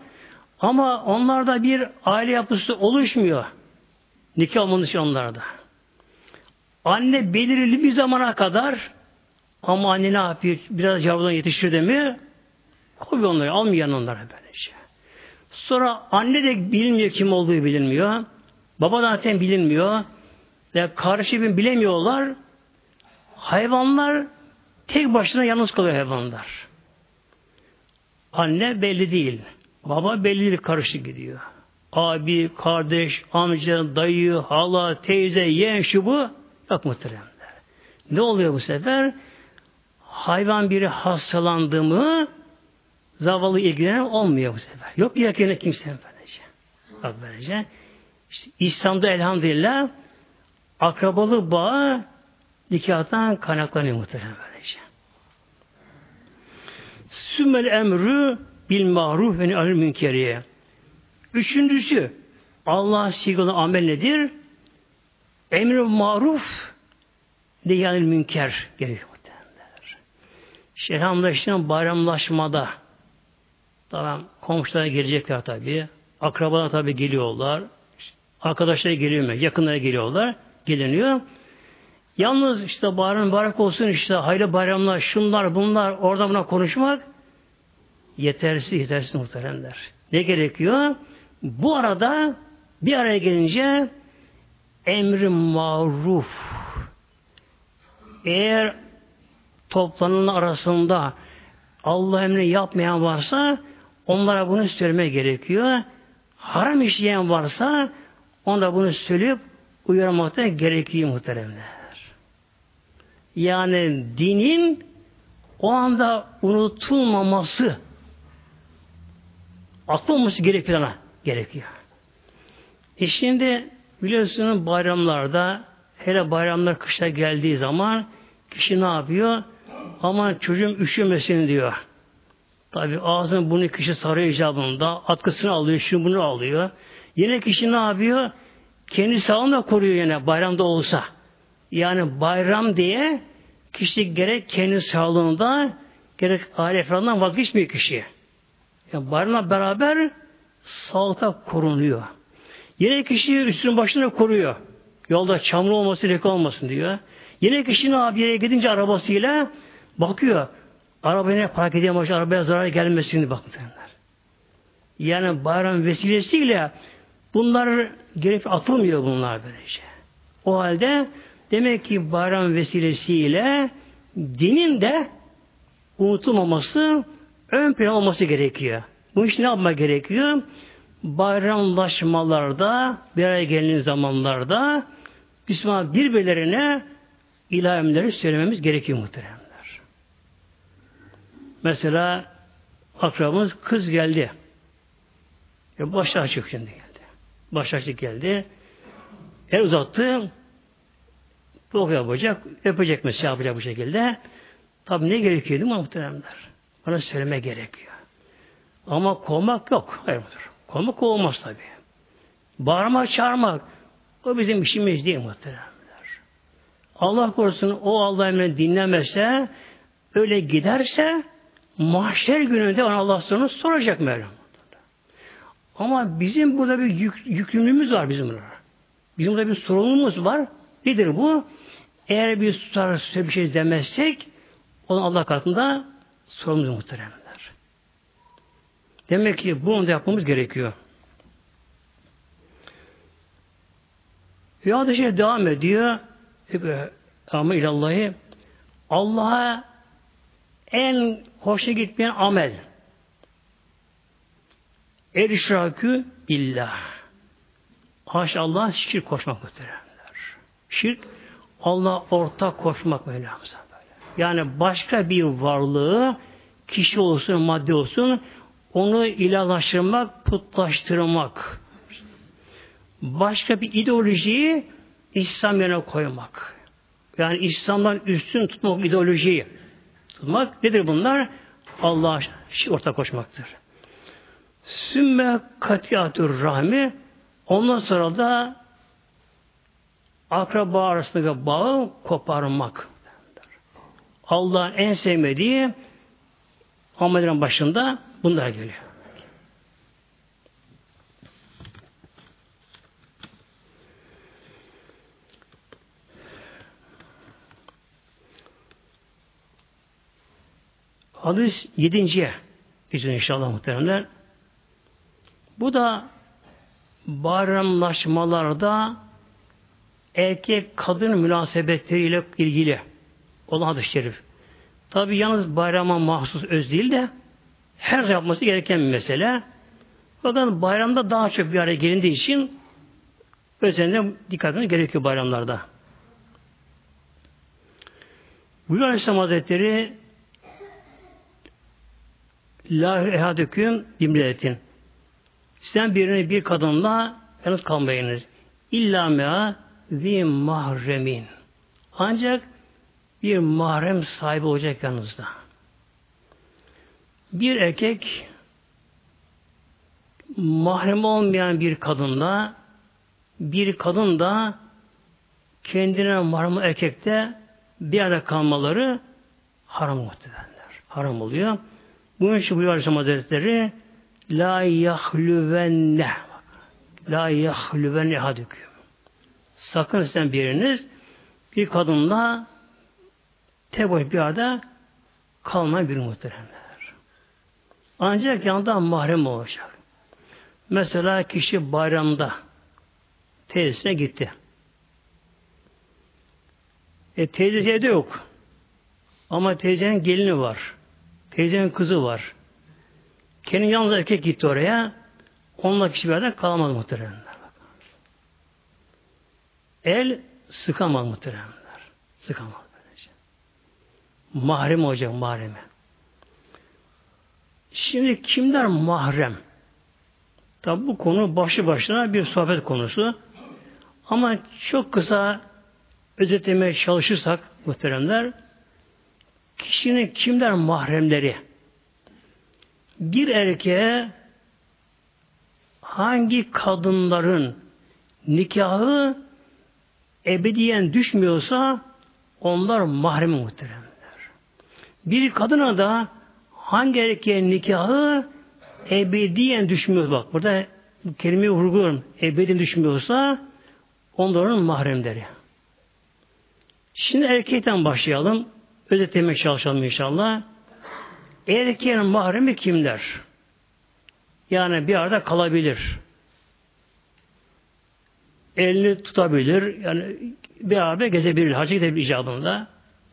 Ama onlarda bir aile yapısı oluşmuyor. Nikah olmanın için onlarda. Anne belirli bir zamana kadar ama anne ne yapıyor? Biraz yavrudan yetiştirdi mi koyuyor onları. Almıyor onlara böylece. Sonra anne de bilmiyor kim olduğu bilinmiyor. Baba zaten bilinmiyor. Ve karşı bir bilemiyorlar. Hayvanlar tek başına yalnız kalıyor hayvanlar. Anne belli değil. Baba belli değil karışık gidiyor. Abi, kardeş, amca, dayı, hala, teyze, yeğen şu bu yok muhteremler. Ne oluyor bu sefer? Hayvan biri hastalandı mı zavallı ilgilenen olmuyor bu sefer. Yok yakine kimse böylece. Bak böylece. İşte İslam'da elhamdülillah akrabalı bağı nikahtan kaynaklanıyor muhtemelen böylece. Sümmel emrü bil maruf ve ni'al münkeriye. Üçüncüsü Allah sigalı amel nedir? Emri maruf ni'al münker gerekiyor. Şerhamlaşma bayramlaşmada tamam komşulara gelecekler tabi. Akrabalar tabi geliyorlar. Arkadaşlar geliyor mu? Yakınlara geliyorlar. Geliniyor. Yalnız işte bayram mübarek olsun işte hayırlı bayramlar, şunlar bunlar orada buna konuşmak yetersiz, yetersiz muhteremler. Ne gerekiyor? Bu arada bir araya gelince emri maruf eğer toplanın arasında Allah emrini yapmayan varsa onlara bunu söylemek gerekiyor. Haram işleyen varsa onlara bunu söyleyip uyarmakta gerekiyor muhteremler. Yani dinin o anda unutulmaması atılmaması gerekiyor. gerekiyor. E şimdi biliyorsunuz bayramlarda hele bayramlar kışa geldiği zaman kişi ne yapıyor? Aman çocuğum üşümesin diyor. Tabi ağzını bunu kişi sarıyor icabında. Atkısını alıyor, şunu bunu alıyor. Yine kişi ne yapıyor? Kendi sağlığını koruyor yine bayramda olsa. Yani bayram diye kişi gerek kendi sağlığında gerek aile efradından vazgeçmiyor kişi. Yani bayramla beraber sağlıkta korunuyor. Yine kişi üstünün başına koruyor. Yolda çamur olmasın, leke olmasın diyor. Yine kişi ne yapıyor? Gidince arabasıyla bakıyor. Arabayı ne park ediyor ama arabaya zarar gelmesin bakın. Yani bayram vesilesiyle bunlar gelip atılmıyor bunlar böylece. O halde demek ki bayram vesilesiyle dinin de unutulmaması ön plan olması gerekiyor. Bu iş ne yapmak gerekiyor? Bayramlaşmalarda, bir araya geldiğin zamanlarda Müslüman birbirlerine ilahi söylememiz gerekiyor muhteremler. Mesela akrabamız kız geldi. Ya başı açık şimdi geldi. Başı açık geldi. El uzattı. Dok yapacak. Öpecek mesela yapacak bu şekilde. Tabi ne gerekiyor değil mi muhteremler? Bana söyleme gerekiyor. Ama kovmak yok. Hayır mudur? Kovmak olmaz tabi. Bağırmak, çağırmak o bizim işimiz değil muhteremler. Allah korusun o Allah dinlemezse öyle giderse mahşer gününde ona Allah sonra soracak Mevlam. Ama bizim burada bir yük, yükümlülüğümüz var bizim burada. Bizim burada bir sorumluluğumuz var. Nedir bu? Eğer bir tutar bir şey demezsek onun Allah katında sorumluluğu muhteremler. Demek ki bunu da yapmamız gerekiyor. Ya şey devam ediyor. Ama ilallahı Allah'a en hoşa gitmeyen amel. El işrakü billah. Haş Allah şirk koşmak muhteremler. Şirk Allah ortak koşmak Mevlamıza. Yani başka bir varlığı kişi olsun, madde olsun onu ilahlaştırmak, putlaştırmak. Başka bir ideolojiyi İslam yerine koymak. Yani İslam'dan üstün tutmak ideolojiyi tutmak. Nedir bunlar? Allah'a ortak koşmaktır. Sümme katiyatür rahmi ondan sonra da akraba arasındaki bağı koparmak. Allah'ın en sevmediği amellerin başında bunlar geliyor. Hadis yedinciye geçiyor inşallah muhteremler. Bu da bayramlaşmalarda erkek kadın münasebetleriyle ilgili olan hadis-i şerif. Tabi yalnız bayrama mahsus öz değil de her yapması gereken bir mesele. Fakat bayramda daha çok bir araya gelindiği için özellikle dikkat etmek gerekiyor bayramlarda. Buyuruyor Aleyhisselam Hazretleri La ehadüküm bimletin. Sen birini bir kadınla yalnız kalmayınız. İlla mea zi mahremin. Ancak bir mahrem sahibi olacak yanınızda. Bir erkek mahrem olmayan bir kadınla bir kadın da kendine mahrem erkekte bir arada kalmaları haram muhtemelenler. Haram oluyor. Bunun için buyuruyor Aleyhisselam Hazretleri La yahlüvenne La yahlüvenne hadüküm Sakın sen biriniz bir kadınla tek bir arada kalmayın bir muhteremler. Ancak yanında mahrem olacak. Mesela kişi bayramda teyzesine gitti. E teyze evde yok. Ama teyzenin gelini var. Teyzenin kızı var. Kendi yalnız erkek gitti oraya. Onunla kişi bir arada kalamadı muhteremler. El sıkamaz muhteremler. Sıkamaz böylece. Mahrem olacak mahreme. Şimdi kimler mahrem? Tabi bu konu başı başına bir sohbet konusu. Ama çok kısa özetlemeye çalışırsak muhteremler kişinin kimler mahremleri? Bir erkeğe hangi kadınların nikahı ebediyen düşmüyorsa onlar mahrem muhteremler. Bir kadına da hangi erkeğin nikahı ebediyen düşmüyor bak burada kelimeyi vurguluyorum ebediyen düşmüyorsa onların mahremleri. Şimdi erkekten başlayalım. Özetlemeye çalışalım inşallah. Erkeğin mahremi kimler? Yani bir arada kalabilir. Elini tutabilir. Yani bir arada gezebilir. Hacı gidebilir icabında.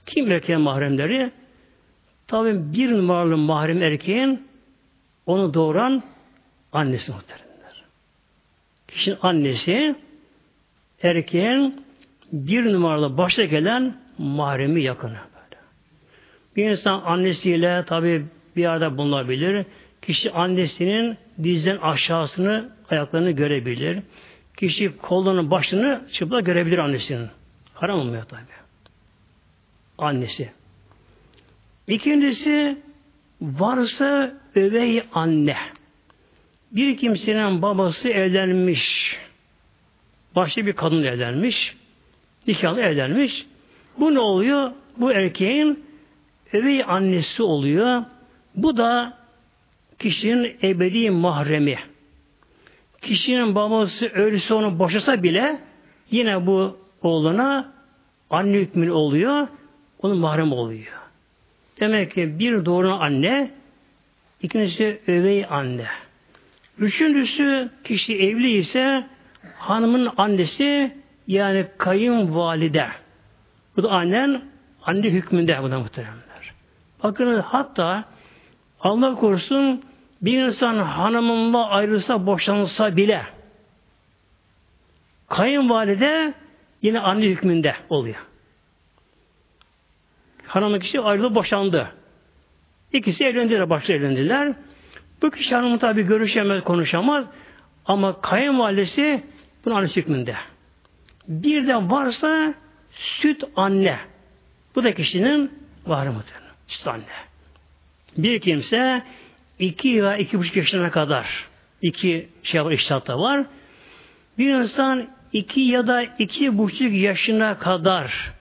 Kim erkeğin mahremleri? Tabi bir numaralı mahrem erkeğin onu doğuran annesi muhteremler. Kişinin annesi erkeğin bir numaralı başta gelen mahremi yakını. Bir insan annesiyle tabi bir arada bulunabilir. Kişi annesinin dizden aşağısını, ayaklarını görebilir. Kişi kollarının başını çıplak görebilir annesinin. Haram olmuyor tabi. Annesi. İkincisi varsa övey anne. Bir kimsenin babası evlenmiş. Başka bir kadın evlenmiş. Nikahlı evlenmiş. Bu ne oluyor? Bu erkeğin övey annesi oluyor. Bu da kişinin ebedi mahremi. Kişinin babası ölürse onu boşasa bile yine bu oğluna anne hükmü oluyor. Onun mahrem oluyor. Demek ki bir doğru anne, ikincisi övey anne. Üçüncüsü kişi evli ise hanımın annesi yani kayınvalide. Bu da annen anne hükmünde bu da muhteremler. Bakın hatta Allah korusun bir insan hanımınla ayrılsa boşansa bile kayınvalide yine anne hükmünde oluyor. hanımın kişi ayrılıp boşandı. İkisi evlendiler, başta evlendiler. Bu kişi hanımı tabi görüşemez, konuşamaz. Ama kayınvalidesi bunun annesi hükmünde. Bir de varsa süt anne. Bu da kişinin var mıdır? Süt anne. Bir kimse iki veya iki buçuk yaşına kadar iki şey var, iştahatta var. Bir insan iki ya da iki buçuk yaşına kadar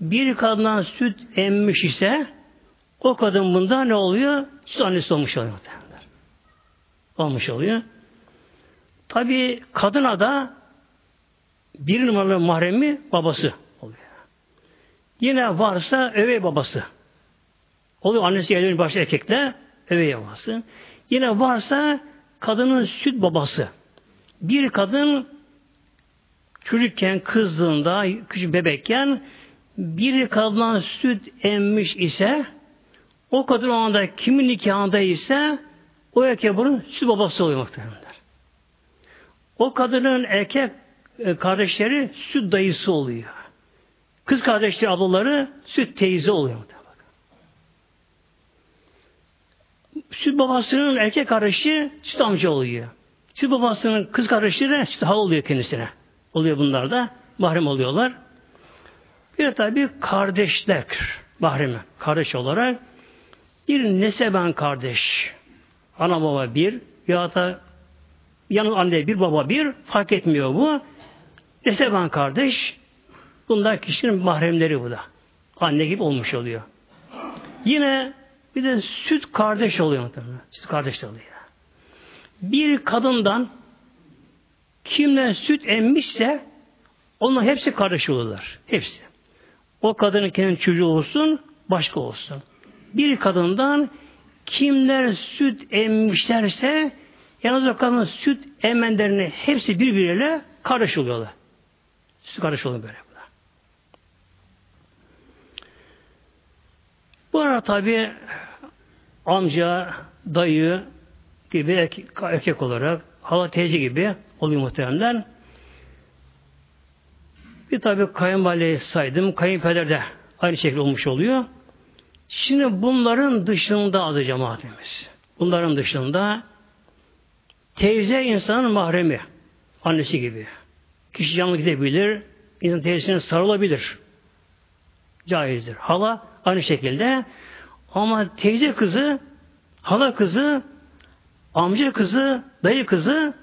bir kadından süt emmiş ise o kadın bunda ne oluyor? Süt annesi olmuş oluyor. Olmuş oluyor. Tabi kadına da bir numaralı mahremi babası oluyor. Yine varsa övey babası. Oluyor annesi evlenin başta erkekle övey babası. Yine varsa kadının süt babası. Bir kadın çocukken, kızdığında, küçük bebekken bir kadından süt emmiş ise o kadın o anda kimin nikahında ise o erkek bunun süt babası oluyor muhtemelenler. O kadının erkek e, kardeşleri süt dayısı oluyor. Kız kardeşleri ablaları süt teyze oluyor. Süt babasının erkek kardeşi süt amca oluyor. Süt babasının kız kardeşleri süt hala oluyor kendisine. Oluyor bunlar da. Mahrem oluyorlar. Bir de tabi kardeşler mahremi. Kardeş olarak bir neseben kardeş. Ana baba bir ya da yanı anne bir baba bir fark etmiyor bu. Neseben kardeş bunlar kişinin mahremleri bu da. Anne gibi olmuş oluyor. Yine bir de süt kardeş oluyor muhtemelen. Süt kardeş oluyor. Bir kadından kimden süt emmişse onun hepsi kardeş olurlar. Hepsi. O kadının kendi çocuğu olsun, başka olsun. Bir kadından kimler süt emmişlerse yalnız o kadının süt emenlerini hepsi birbiriyle kardeş oluyorlar. Süt kardeş oluyor böyle. Bu arada tabi amca, dayı gibi erkek, olarak hala teyze gibi oluyor muhteremler. Bir tabi kayınvalideyi saydım. Kayınpeder de aynı şekilde olmuş oluyor. Şimdi bunların dışında adı cemaatimiz. Bunların dışında teyze insanın mahremi. Annesi gibi. Kişi canlı gidebilir. İnsan teyzesine sarılabilir. Caizdir. Hala aynı şekilde. Ama teyze kızı, hala kızı, amca kızı, dayı kızı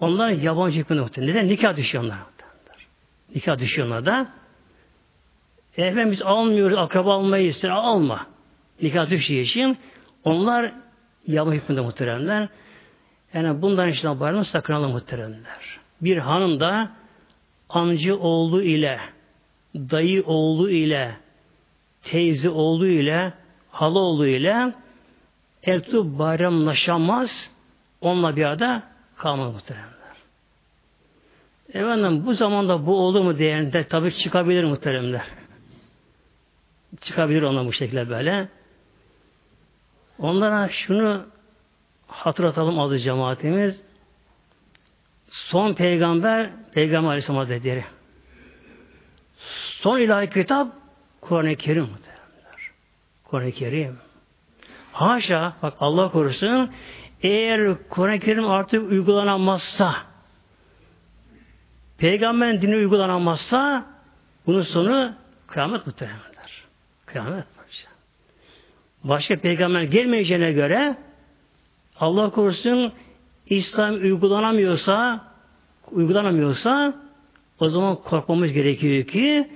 onlar yabancı hükmünde Neden? Nikah düşüyor onlar. Nikah düşüyor da. E efendim biz almıyoruz, akraba almayı ister, alma. Nikah düştüğü için onlar yabancı hükmünde muhteremler. Yani bundan işte bağırma sakınalım muhteremler. Bir hanım da amcı oğlu ile, dayı oğlu ile, teyze oğlu ile, hala oğlu ile eltü bayramlaşamaz, onunla bir arada kalmaz muhteremler. Efendim bu zamanda bu olur mu değerinde tabi çıkabilir muhteremler. Çıkabilir ona bu şekilde böyle. Onlara şunu hatırlatalım adı cemaatimiz. Son peygamber Peygamber Aleyhisselam Hazretleri. Son ilahi kitap Kur'an-ı Kerim. Kur'an-ı Kerim. Haşa, bak Allah korusun, eğer Kur'an-ı Kerim artık uygulanamazsa, peygamberin dini uygulanamazsa, bunun sonu kıyamet muhtemelenler. Kıyamet. Başka peygamber gelmeyeceğine göre, Allah korusun, İslam uygulanamıyorsa, uygulanamıyorsa, o zaman korkmamız gerekiyor ki,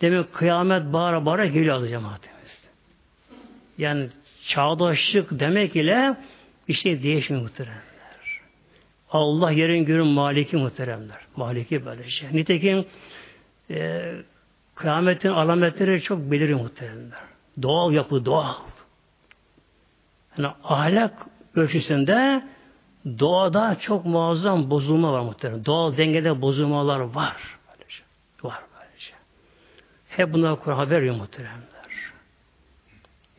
demek kıyamet bağıra bağıra geliyor az cemaatimiz. Yani çağdaşlık demek ile şey değişmiyor muhteremler. Allah yerin görün maliki muhteremler. Maliki böyle şey. Nitekim e, kıyametin alametleri çok belirli muhteremler. Doğal yapı doğal. Yani ahlak ölçüsünde doğada çok muazzam bozulma var muhterem. Doğal dengede bozulmalar var. Böyle şey. Var böyle şey. Hep bunlar Kur'an haber veriyor muhteremler.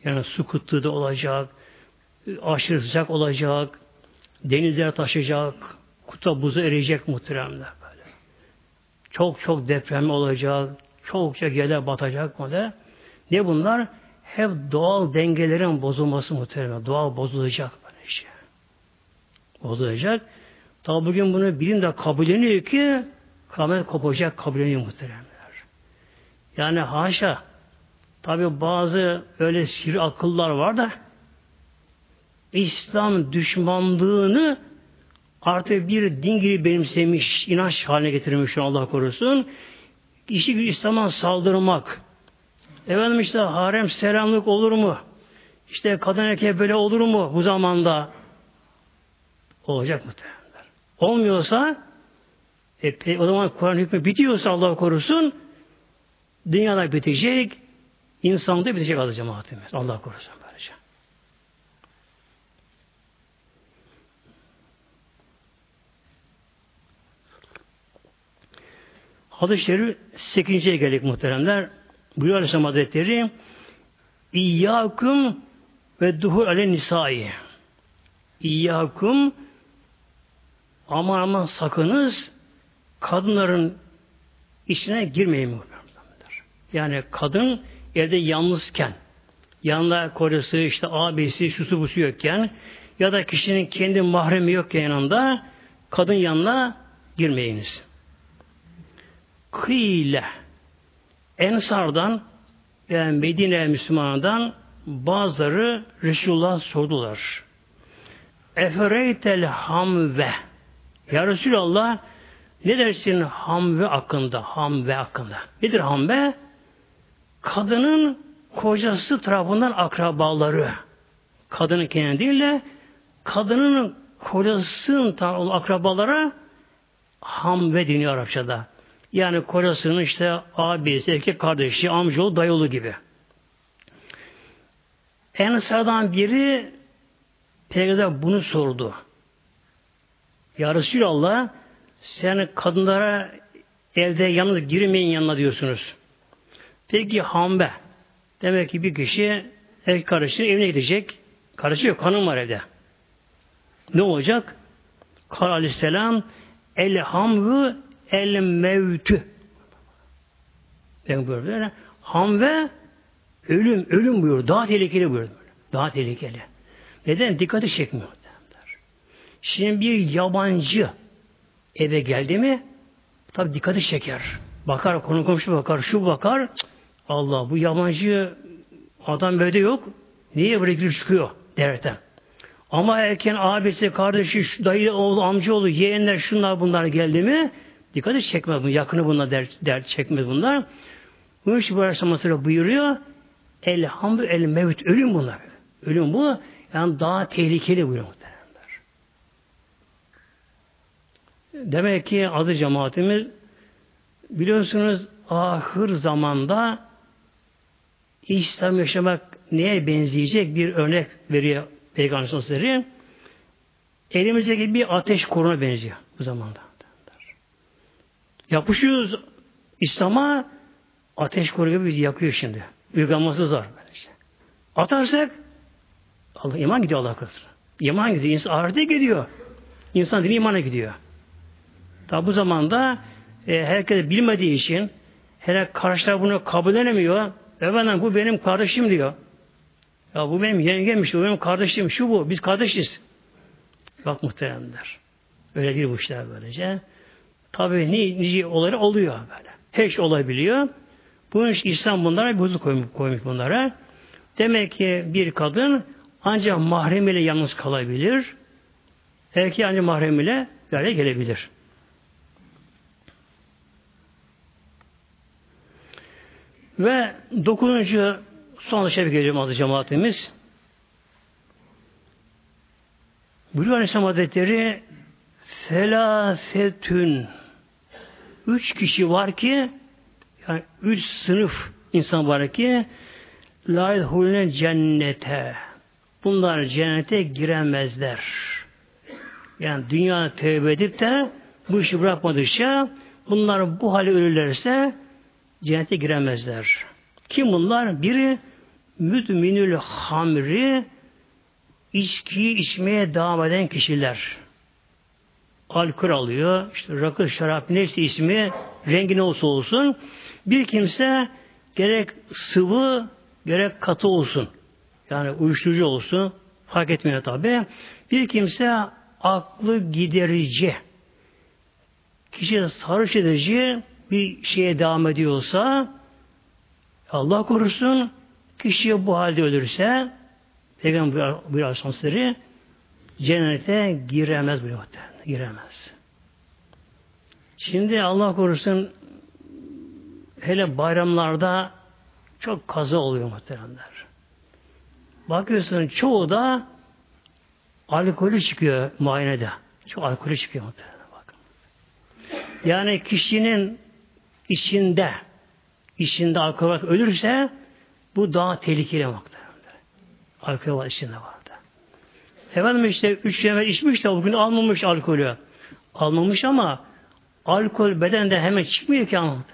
Yani su kıtlığı da olacak, aşırı sıcak olacak, denizler taşacak, kutup buzu eriyecek muhteremler böyle. Çok çok deprem olacak, çok çok yerler batacak böyle. Ne bunlar? Hep doğal dengelerin bozulması muhtemelen. Doğal bozulacak böyle şey. Bozulacak. Tabi bugün bunu bilim de kabulleniyor ki kıyamet kopacak kabulleniyor muhteremler. Yani haşa tabi bazı öyle sihir akıllar var da İslam düşmanlığını artık bir din gibi benimsemiş, inanç haline getirmiş Allah korusun. İşi bir İslam'a saldırmak. Efendim işte harem selamlık olur mu? İşte kadın erkek böyle olur mu bu zamanda? Olacak mı? Olmuyorsa e, o zaman Kur'an hükmü bitiyorsa Allah korusun dünyada bitecek insanda bitecek adı cemaatimiz. Allah korusun böylece. Hadis-i Şerif 8. geldik muhteremler. Buyuruyor Aleyhisselam Hazretleri İyyâkum ve duhul ale nisai. İyyâkum aman aman sakınız kadınların içine girmeyin. Yani kadın evde yalnızken yanında kocası işte abisi şusu busu yokken ya da kişinin kendi mahremi yokken yanında kadın yanına girmeyiniz. Kıyle Ensardan yani Medine Müslümanından bazıları Resulullah sordular. Efereytel hamve Ya Resulallah ne dersin hamve hakkında? Hamve hakkında. Nedir hamve? Kadının kocası tarafından akrabaları. Kadının kendi değil de kadının kocasının akrabalara hamve deniyor Arapçada. Yani kocasının işte abisi, erkek kardeşi, amcaoğlu, dayıoğlu gibi. Ensardan biri Peygamber bunu sordu. Ya Resulallah sen kadınlara evde yalnız girmeyin yanına diyorsunuz. Peki hambe. Demek ki bir kişi erkek kardeşi evine gidecek. Kardeşi yok, hanım var evde. Ne olacak? Kal aleyhisselam el hamvü el mevtü. Ben böyle ham ve ölüm, ölüm buyur. Daha tehlikeli buyur. Daha tehlikeli. Neden? Dikkati çekmiyor. Şimdi bir yabancı eve geldi mi tabi dikkati çeker. Bakar, konu komşu bakar, şu bakar. Allah bu yabancı adam böyle yok. Niye böyle girip çıkıyor derken. Ama erken abisi, kardeşi, dayı, oğlu, amca oğlu, yeğenler, şunlar bunlar geldi mi Dikkat çekmez bunu. Yakını bunlar der, der çekmez bunlar. Bunun için bu Aleyhisselam buyuruyor. Elhamdü el mevt. Ölüm bunlar. Ölüm bu. Yani daha tehlikeli buyuruyor muhtemelenler. Demek ki adı cemaatimiz biliyorsunuz ahır zamanda İslam yaşamak neye benzeyecek bir örnek veriyor Peygamber Sallallahu Elimizdeki bir ateş koruna benziyor bu zamanda. Yapışıyoruz İslam'a ateş koru gibi bizi yakıyor şimdi. Uygulanması zor. Böylece. Atarsak Allah iman gidiyor Allah korusun. İman gidiyor. İnsan ahirete gidiyor. İnsan dini imana gidiyor. Tabi bu zamanda e, herkes bilmediği için hele karşılar bunu kabul edemiyor. Efendim bu benim kardeşim diyor. Ya bu benim yengemmiş, bu benim kardeşim, şu bu, biz kardeşiz. Bak muhteremler. Öyle değil bu işler böylece. Tabi nice olaylar oluyor böyle. Her şey olabiliyor. Bunun için İslam bunlara bir huzur koymuş, koymuş bunlara. Demek ki bir kadın ancak mahremiyle yalnız kalabilir. Erkeği ancak mahremiyle böyle gelebilir. Ve dokuzuncu son şey geliyorum adı cemaatimiz. Buyuruyor Aleyhisselam Hazretleri Felasetün üç kişi var ki yani üç sınıf insan var ki la yedhulune cennete bunlar cennete giremezler. Yani dünya tevbe edip de bu işi bırakmadıkça bunlar bu hale ölürlerse cennete giremezler. Kim bunlar? Biri müdminül hamri içkiyi içmeye devam eden kişiler alkol alıyor, işte rakı, şarap, neyse ismi, rengi ne olsa olsun, bir kimse gerek sıvı, gerek katı olsun. Yani uyuşturucu olsun. Fark etmiyor tabi. Bir kimse aklı giderici, kişi sarhoş edici bir şeye devam ediyorsa Allah korusun kişi bu halde ölürse Peygamber bir Aleyhisselatü cennete giremez bu giremez. Şimdi Allah korusun hele bayramlarda çok kaza oluyor muhteremler. Bakıyorsun çoğu da alkolü çıkıyor muayenede. Çok alkolü çıkıyor muhteremler. Bakın. Yani kişinin içinde içinde alkol var ölürse bu daha tehlikeli muhteremler. Alkol var içinde vardı. Efendim işte üç yemek içmiş de bugün almamış alkolü. Almamış ama alkol bedende hemen çıkmıyor ki ama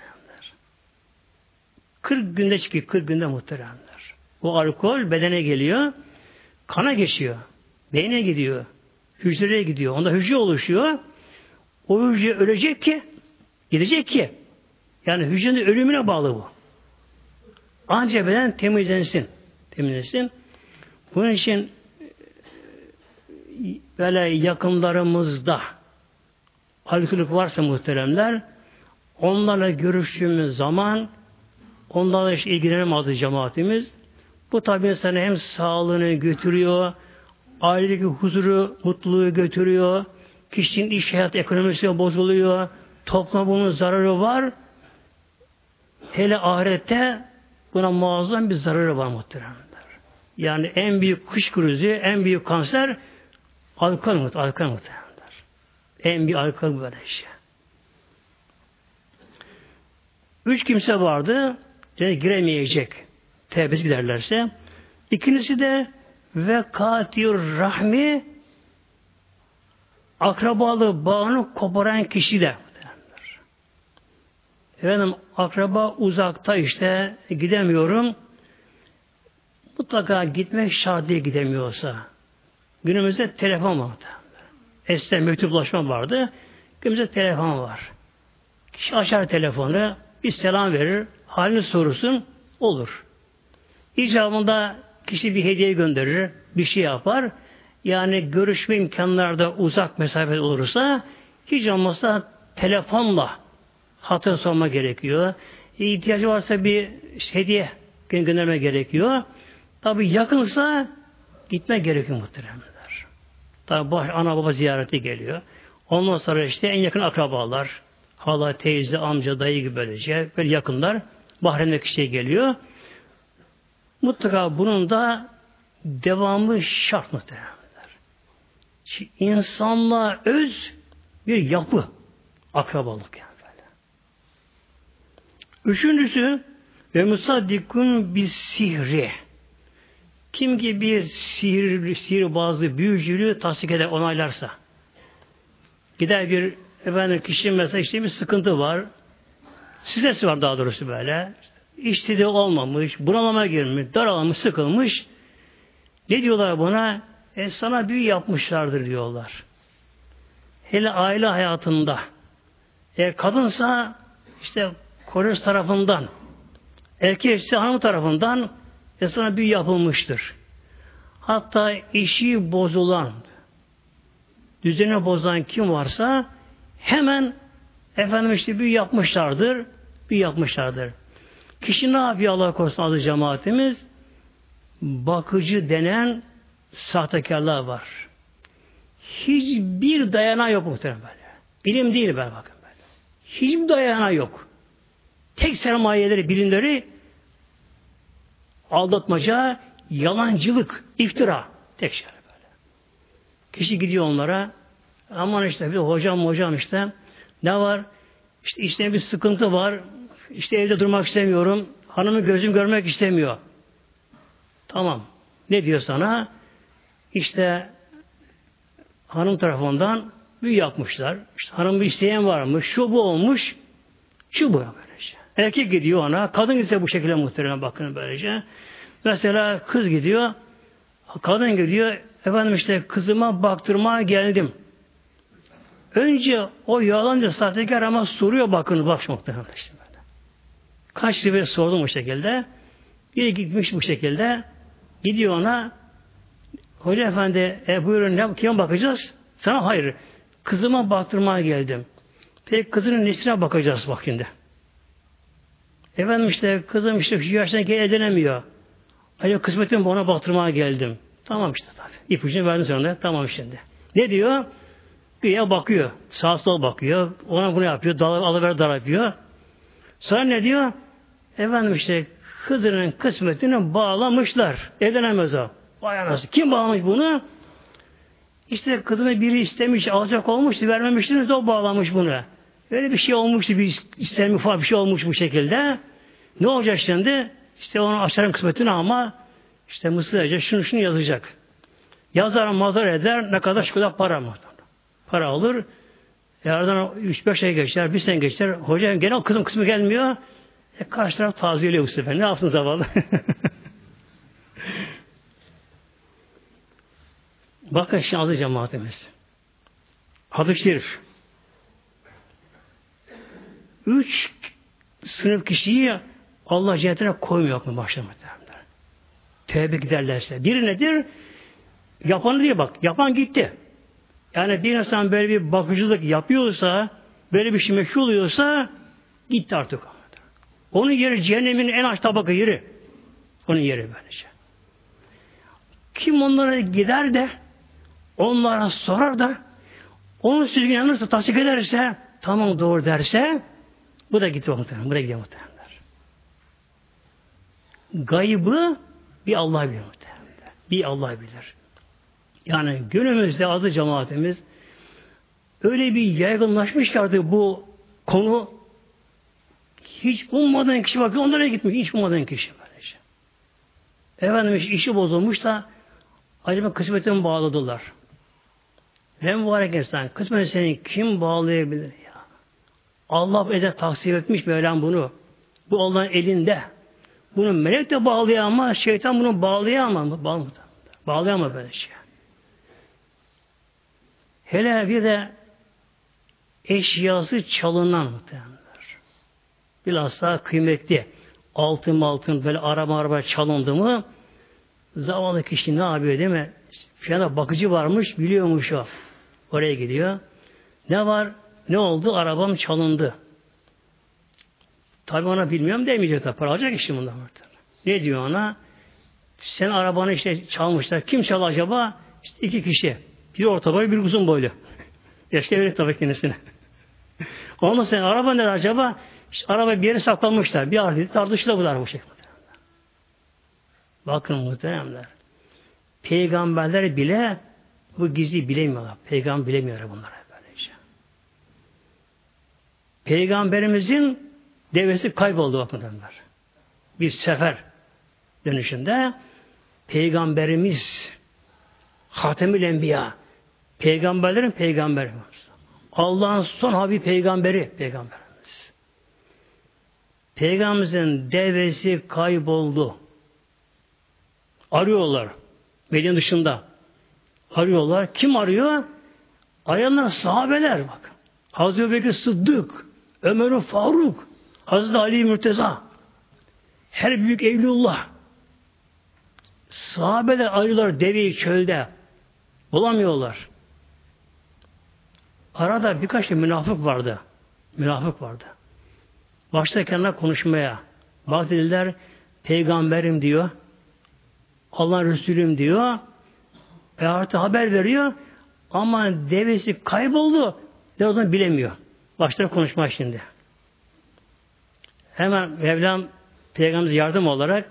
40 günde çıkıyor. 40 günde muhteremler. O alkol bedene geliyor. Kana geçiyor. Beyne gidiyor. Hücreye gidiyor. Onda hücre oluşuyor. O hücre ölecek ki gidecek ki yani hücrenin ölümüne bağlı bu. Ancak beden temizlensin. Temizlensin. Bunun için böyle yakınlarımızda alkolük varsa muhteremler onlarla görüştüğümüz zaman onlarla işte ilgilenemedi cemaatimiz. Bu tabi insanı hem sağlığını götürüyor, ailedeki huzuru, mutluluğu götürüyor, kişinin iş hayat ekonomisi bozuluyor, topluma zararı var. Hele ahirette buna muazzam bir zararı var muhteremler. Yani en büyük kış krizi, en büyük kanser alkol muhteremler. Alkol muhteremler. En büyük alkol böyle şey. Üç kimse vardı. Cennet giremeyecek. Tevbesi giderlerse. İkincisi de ve katir rahmi akrabalı bağını koparan kişi de Efendim akraba uzakta işte gidemiyorum. Mutlaka gitmek şart değil gidemiyorsa. Günümüzde telefon vardı. Eskiden mektuplaşma vardı. Günümüzde telefon var. Kişi açar telefonu, bir selam verir, halini sorusun, olur. İcabında kişi bir hediye gönderir, bir şey yapar. Yani görüşme imkanları da uzak mesafe olursa hiç olmazsa telefonla hatır sorma gerekiyor. İhtiyacı varsa bir hediye gönderme gerekiyor. Tabi yakınsa gitme gerekiyor muhteremler. Tabi baş, ana baba ziyareti geliyor. Ondan sonra işte en yakın akrabalar, hala, teyze, amca, dayı gibi böylece böyle yakınlar Bahreyn'deki kişiye geliyor. Mutlaka bunun da devamı şart muhtemelenler. İnsanla öz bir yapı akrabalık yani. Üçüncüsü ve musaddikun bir sihri. Kim ki bir sihir, sihir bazı büyücülüğü tasdik eder, onaylarsa. Gider bir efendim kişi mesela işte bir sıkıntı var. Stresi var daha doğrusu böyle. İştidi olmamış, bunalıma girmiş, daralamış, sıkılmış. Ne diyorlar buna? E sana büyü yapmışlardır diyorlar. Hele aile hayatında eğer kadınsa işte kocası tarafından erkek ise hanım tarafından e sana büyü yapılmıştır. Hatta işi bozulan düzeni bozan kim varsa hemen efendim işte büyü yapmışlardır. Büyü yapmışlardır. Kişi ne yapıyor Allah korusun adı cemaatimiz? Bakıcı denen sahtekarlar var. Hiçbir dayana yok muhtemelen. Bilim değil ben bakın böyle. Hiçbir dayana yok. Tek sermayeleri, bilimleri aldatmaca, yalancılık, iftira. Tek şey böyle. Kişi gidiyor onlara aman işte bir hocam hocam işte ne var? İşte işte bir sıkıntı var. İşte evde durmak istemiyorum. Hanımı gözüm görmek istemiyor. Tamam. Ne diyor sana? İşte hanım tarafından büyü yapmışlar. İşte hanım bir isteyen varmış. Şu bu olmuş. Şu bu böylece. Erkek gidiyor ona. Kadın ise bu şekilde muhtemelen bakın böylece. Mesela kız gidiyor. Kadın gidiyor. Efendim işte kızıma baktırmaya geldim. Önce o yalancı sahtekar ama soruyor bakın bak muhtemelen işte böyle. Kaç sefer sordum o şekilde. Bir gitmiş bu şekilde. Gidiyor ona. Hoca efendi e, buyurun ne, kime bakacağız? Sana hayır. Kızıma baktırmaya geldim. Peki kızının nesine bakacağız bak şimdi. Efendim işte kızım işte şu yaştaki edinemiyor. Acaba kısmetim ona baktırmaya geldim. Tamam işte tabii. İpucunu verdim sonra. Tamam şimdi. Ne diyor? Güya bakıyor. Sağ sol bakıyor. Ona bunu yapıyor. Dal, alıver dar yapıyor. Sonra ne diyor? Efendim işte kızının kısmetini bağlamışlar. Edinemez o. Vay anası. Kim bağlamış bunu? İşte kızını biri istemiş, alacak olmuş, vermemiştiniz o bağlamış bunu. Öyle bir şey olmuştu, bir istenme falan bir şey olmuş bu şekilde. Ne olacak şimdi? İşte onu açarım kısmetini ama işte Mısırca şunu şunu yazacak. Yazar mazar eder ne kadar şu kadar para mı? Para alır. Yardan 3-5 ay geçer, bir sene geçer. Hocam gene kızım kısmı gelmiyor. E karşı taraf taziyeliyor bu sefer. Ne yaptın zavallı? Bakın şimdi adı cemaatimiz. Adı şerif. Üç sınıf kişiyi Allah cennetine koymuyor mu başlamadı. Tevbe giderlerse. Biri nedir? Yapanı diye bak. Yapan gitti. Yani bir insan böyle bir bakıcılık yapıyorsa, böyle bir şey meşhur oluyorsa gitti artık. Onun yeri cehennemin en aç tabaka yeri. Onun yeri böylece. Kim onlara gider de onlara sorar da onun sözüne inanırsa, tasdik ederse tamam doğru derse bu da gitti muhtemelen. Bu da gidiyor muhtemelen. Gaybı bir Allah bilir muhtemelen. Bir Allah bilir. Yani günümüzde adı cemaatimiz öyle bir yaygınlaşmış ki artık bu konu hiç ummadan kişi bakıyor onlara gitmiyor. Hiç ummadan kişi böylece. Efendim işi bozulmuş da acaba kısmetini bağladılar. Ne mübarek insan. Kısmet seni kim bağlayabilir ya? Allah ede taksir etmiş Mevlam bunu. Bu Allah'ın elinde. Bunu melek de bağlayamaz, şeytan bunu bağlayamaz. Bağlayamaz, bağlayamaz böyle şey. Hele bir de eşyası çalınan muhtemelenler. Bilhassa kıymetli altın altın böyle araba araba çalındı mı zavallı kişi ne yapıyor değil mi? Şu bakıcı varmış biliyormuş o. Oraya gidiyor. Ne var? Ne oldu? Arabam çalındı. Tabi ona bilmiyorum demeyecek tabi. Para alacak işte bundan. Ne diyor ona? Sen arabanı işte çalmışlar. Kim çal acaba? İşte iki kişi. Bir orta boy, bir uzun boylu. Yaşlı verir tabii kendisine. Ondan sonra araba ne acaba? İşte araba bir yere saklanmışlar. Bir ardı tartışılır bu şekilde. Bakın muhteremler. Peygamberler bile bu gizli bilemiyorlar. Peygamber bilemiyor bunlara böylece. Peygamberimizin devesi kayboldu bakımdanlar. Bir sefer dönüşünde Peygamberimiz Hatemül Enbiya Peygamberlerin peygamberi Allah'ın son habi peygamberi peygamberimiz. Peygamberimizin devesi kayboldu. Arıyorlar. Medine dışında. Arıyorlar. Kim arıyor? Arayanlar sahabeler bak. Hazreti Bekir Sıddık, Ömer Faruk, Hazreti Ali Mürteza, her büyük evlullah. Sahabeler arıyorlar deveyi çölde. Bulamıyorlar. Arada birkaç da münafık vardı. Münafık vardı. Başta konuşmaya. Bak dediler, peygamberim diyor. Allah Resulüm diyor. E artık haber veriyor. Ama devesi kayboldu. Ne olduğunu bilemiyor. Başta konuşma şimdi. Hemen Mevlam Peygamberimize yardım olarak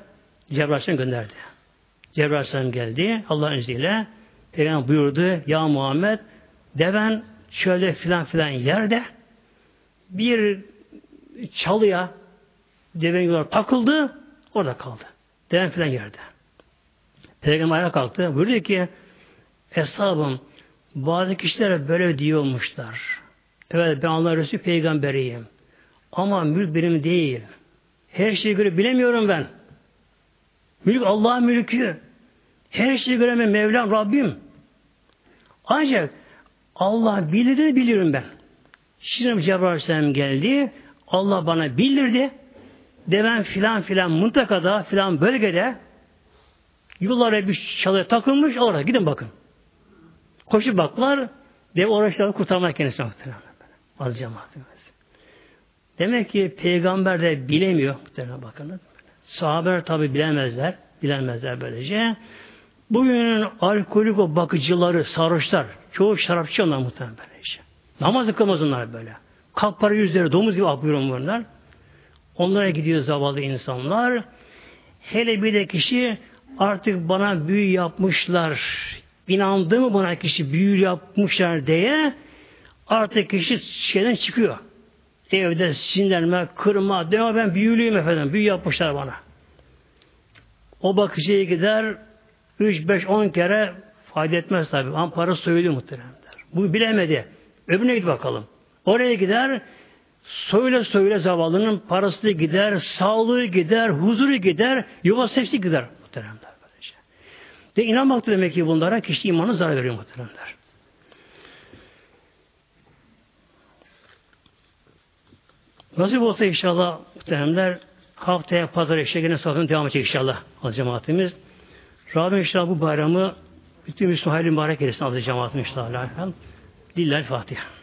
Cebrail gönderdi. Cebrail geldi Allah'ın izniyle. Peygamber buyurdu ya Muhammed deven şöyle filan filan yerde bir çalıya deven yollar takıldı orada kaldı. Deven filan yerde. Peygamber ayağa kalktı. Buyurdu ki Eshabım bazı kişilere böyle diyormuşlar. Evet ben Allah Resulü peygamberiyim. Ama mülk benim değil. Her şeyi göre bilemiyorum ben. Mülk Allah'ın mülkü. Her şeyi göremem Mevlam Rabbim. Ancak Allah bildiğini biliyorum ben. Şimdi Cebrail Aleyhisselam geldi. Allah bana bildirdi. deven filan filan mıntakada filan bölgede yıllara bir çalıya takılmış orada gidin bakın. Koşup baklar dev oruçları kurtarmak kendisine muhtemelen. Az cemaatimiz. Demek ki peygamber de bilemiyor muhtemelen bakın. Sahabeler tabi bilemezler. Bilemezler böylece. Bugünün alkolik o bakıcıları, sarhoşlar, çoğu şarapçı onlar muhtemelen böylece. Namaz kılmaz onlar böyle. Kapkara yüzleri domuz gibi akıyor bunlar. Onlara gidiyor zavallı insanlar. Hele bir de kişi artık bana büyü yapmışlar. İnandı mı bana kişi büyü yapmışlar diye artık kişi şeyden çıkıyor. Evde sinirlenme, kırma, deme ben büyülüyüm efendim, büyü yapmışlar bana. O bakıcıya gider, 3, 5, 10 kere fayda etmez tabi. Ama para söylüyor muhteremler. Bu bilemedi. Öbürüne git bakalım. Oraya gider, söyle söyle zavallının parası gider, sağlığı gider, huzuru gider, yuvası hepsi gider muhteremler. Böylece. De inanmak demek ki bunlara kişi imanı zarar veriyor muhteremler. Nasip olsa inşallah muhteremler haftaya pazar eşeğine yine sohbetin devam edecek inşallah az cemaatimiz. Rabbim inşallah bu bayramı bütün Müslüman hayırlı mübarek eylesin aziz cemaatimiz inşallah. Lillahi Fatiha.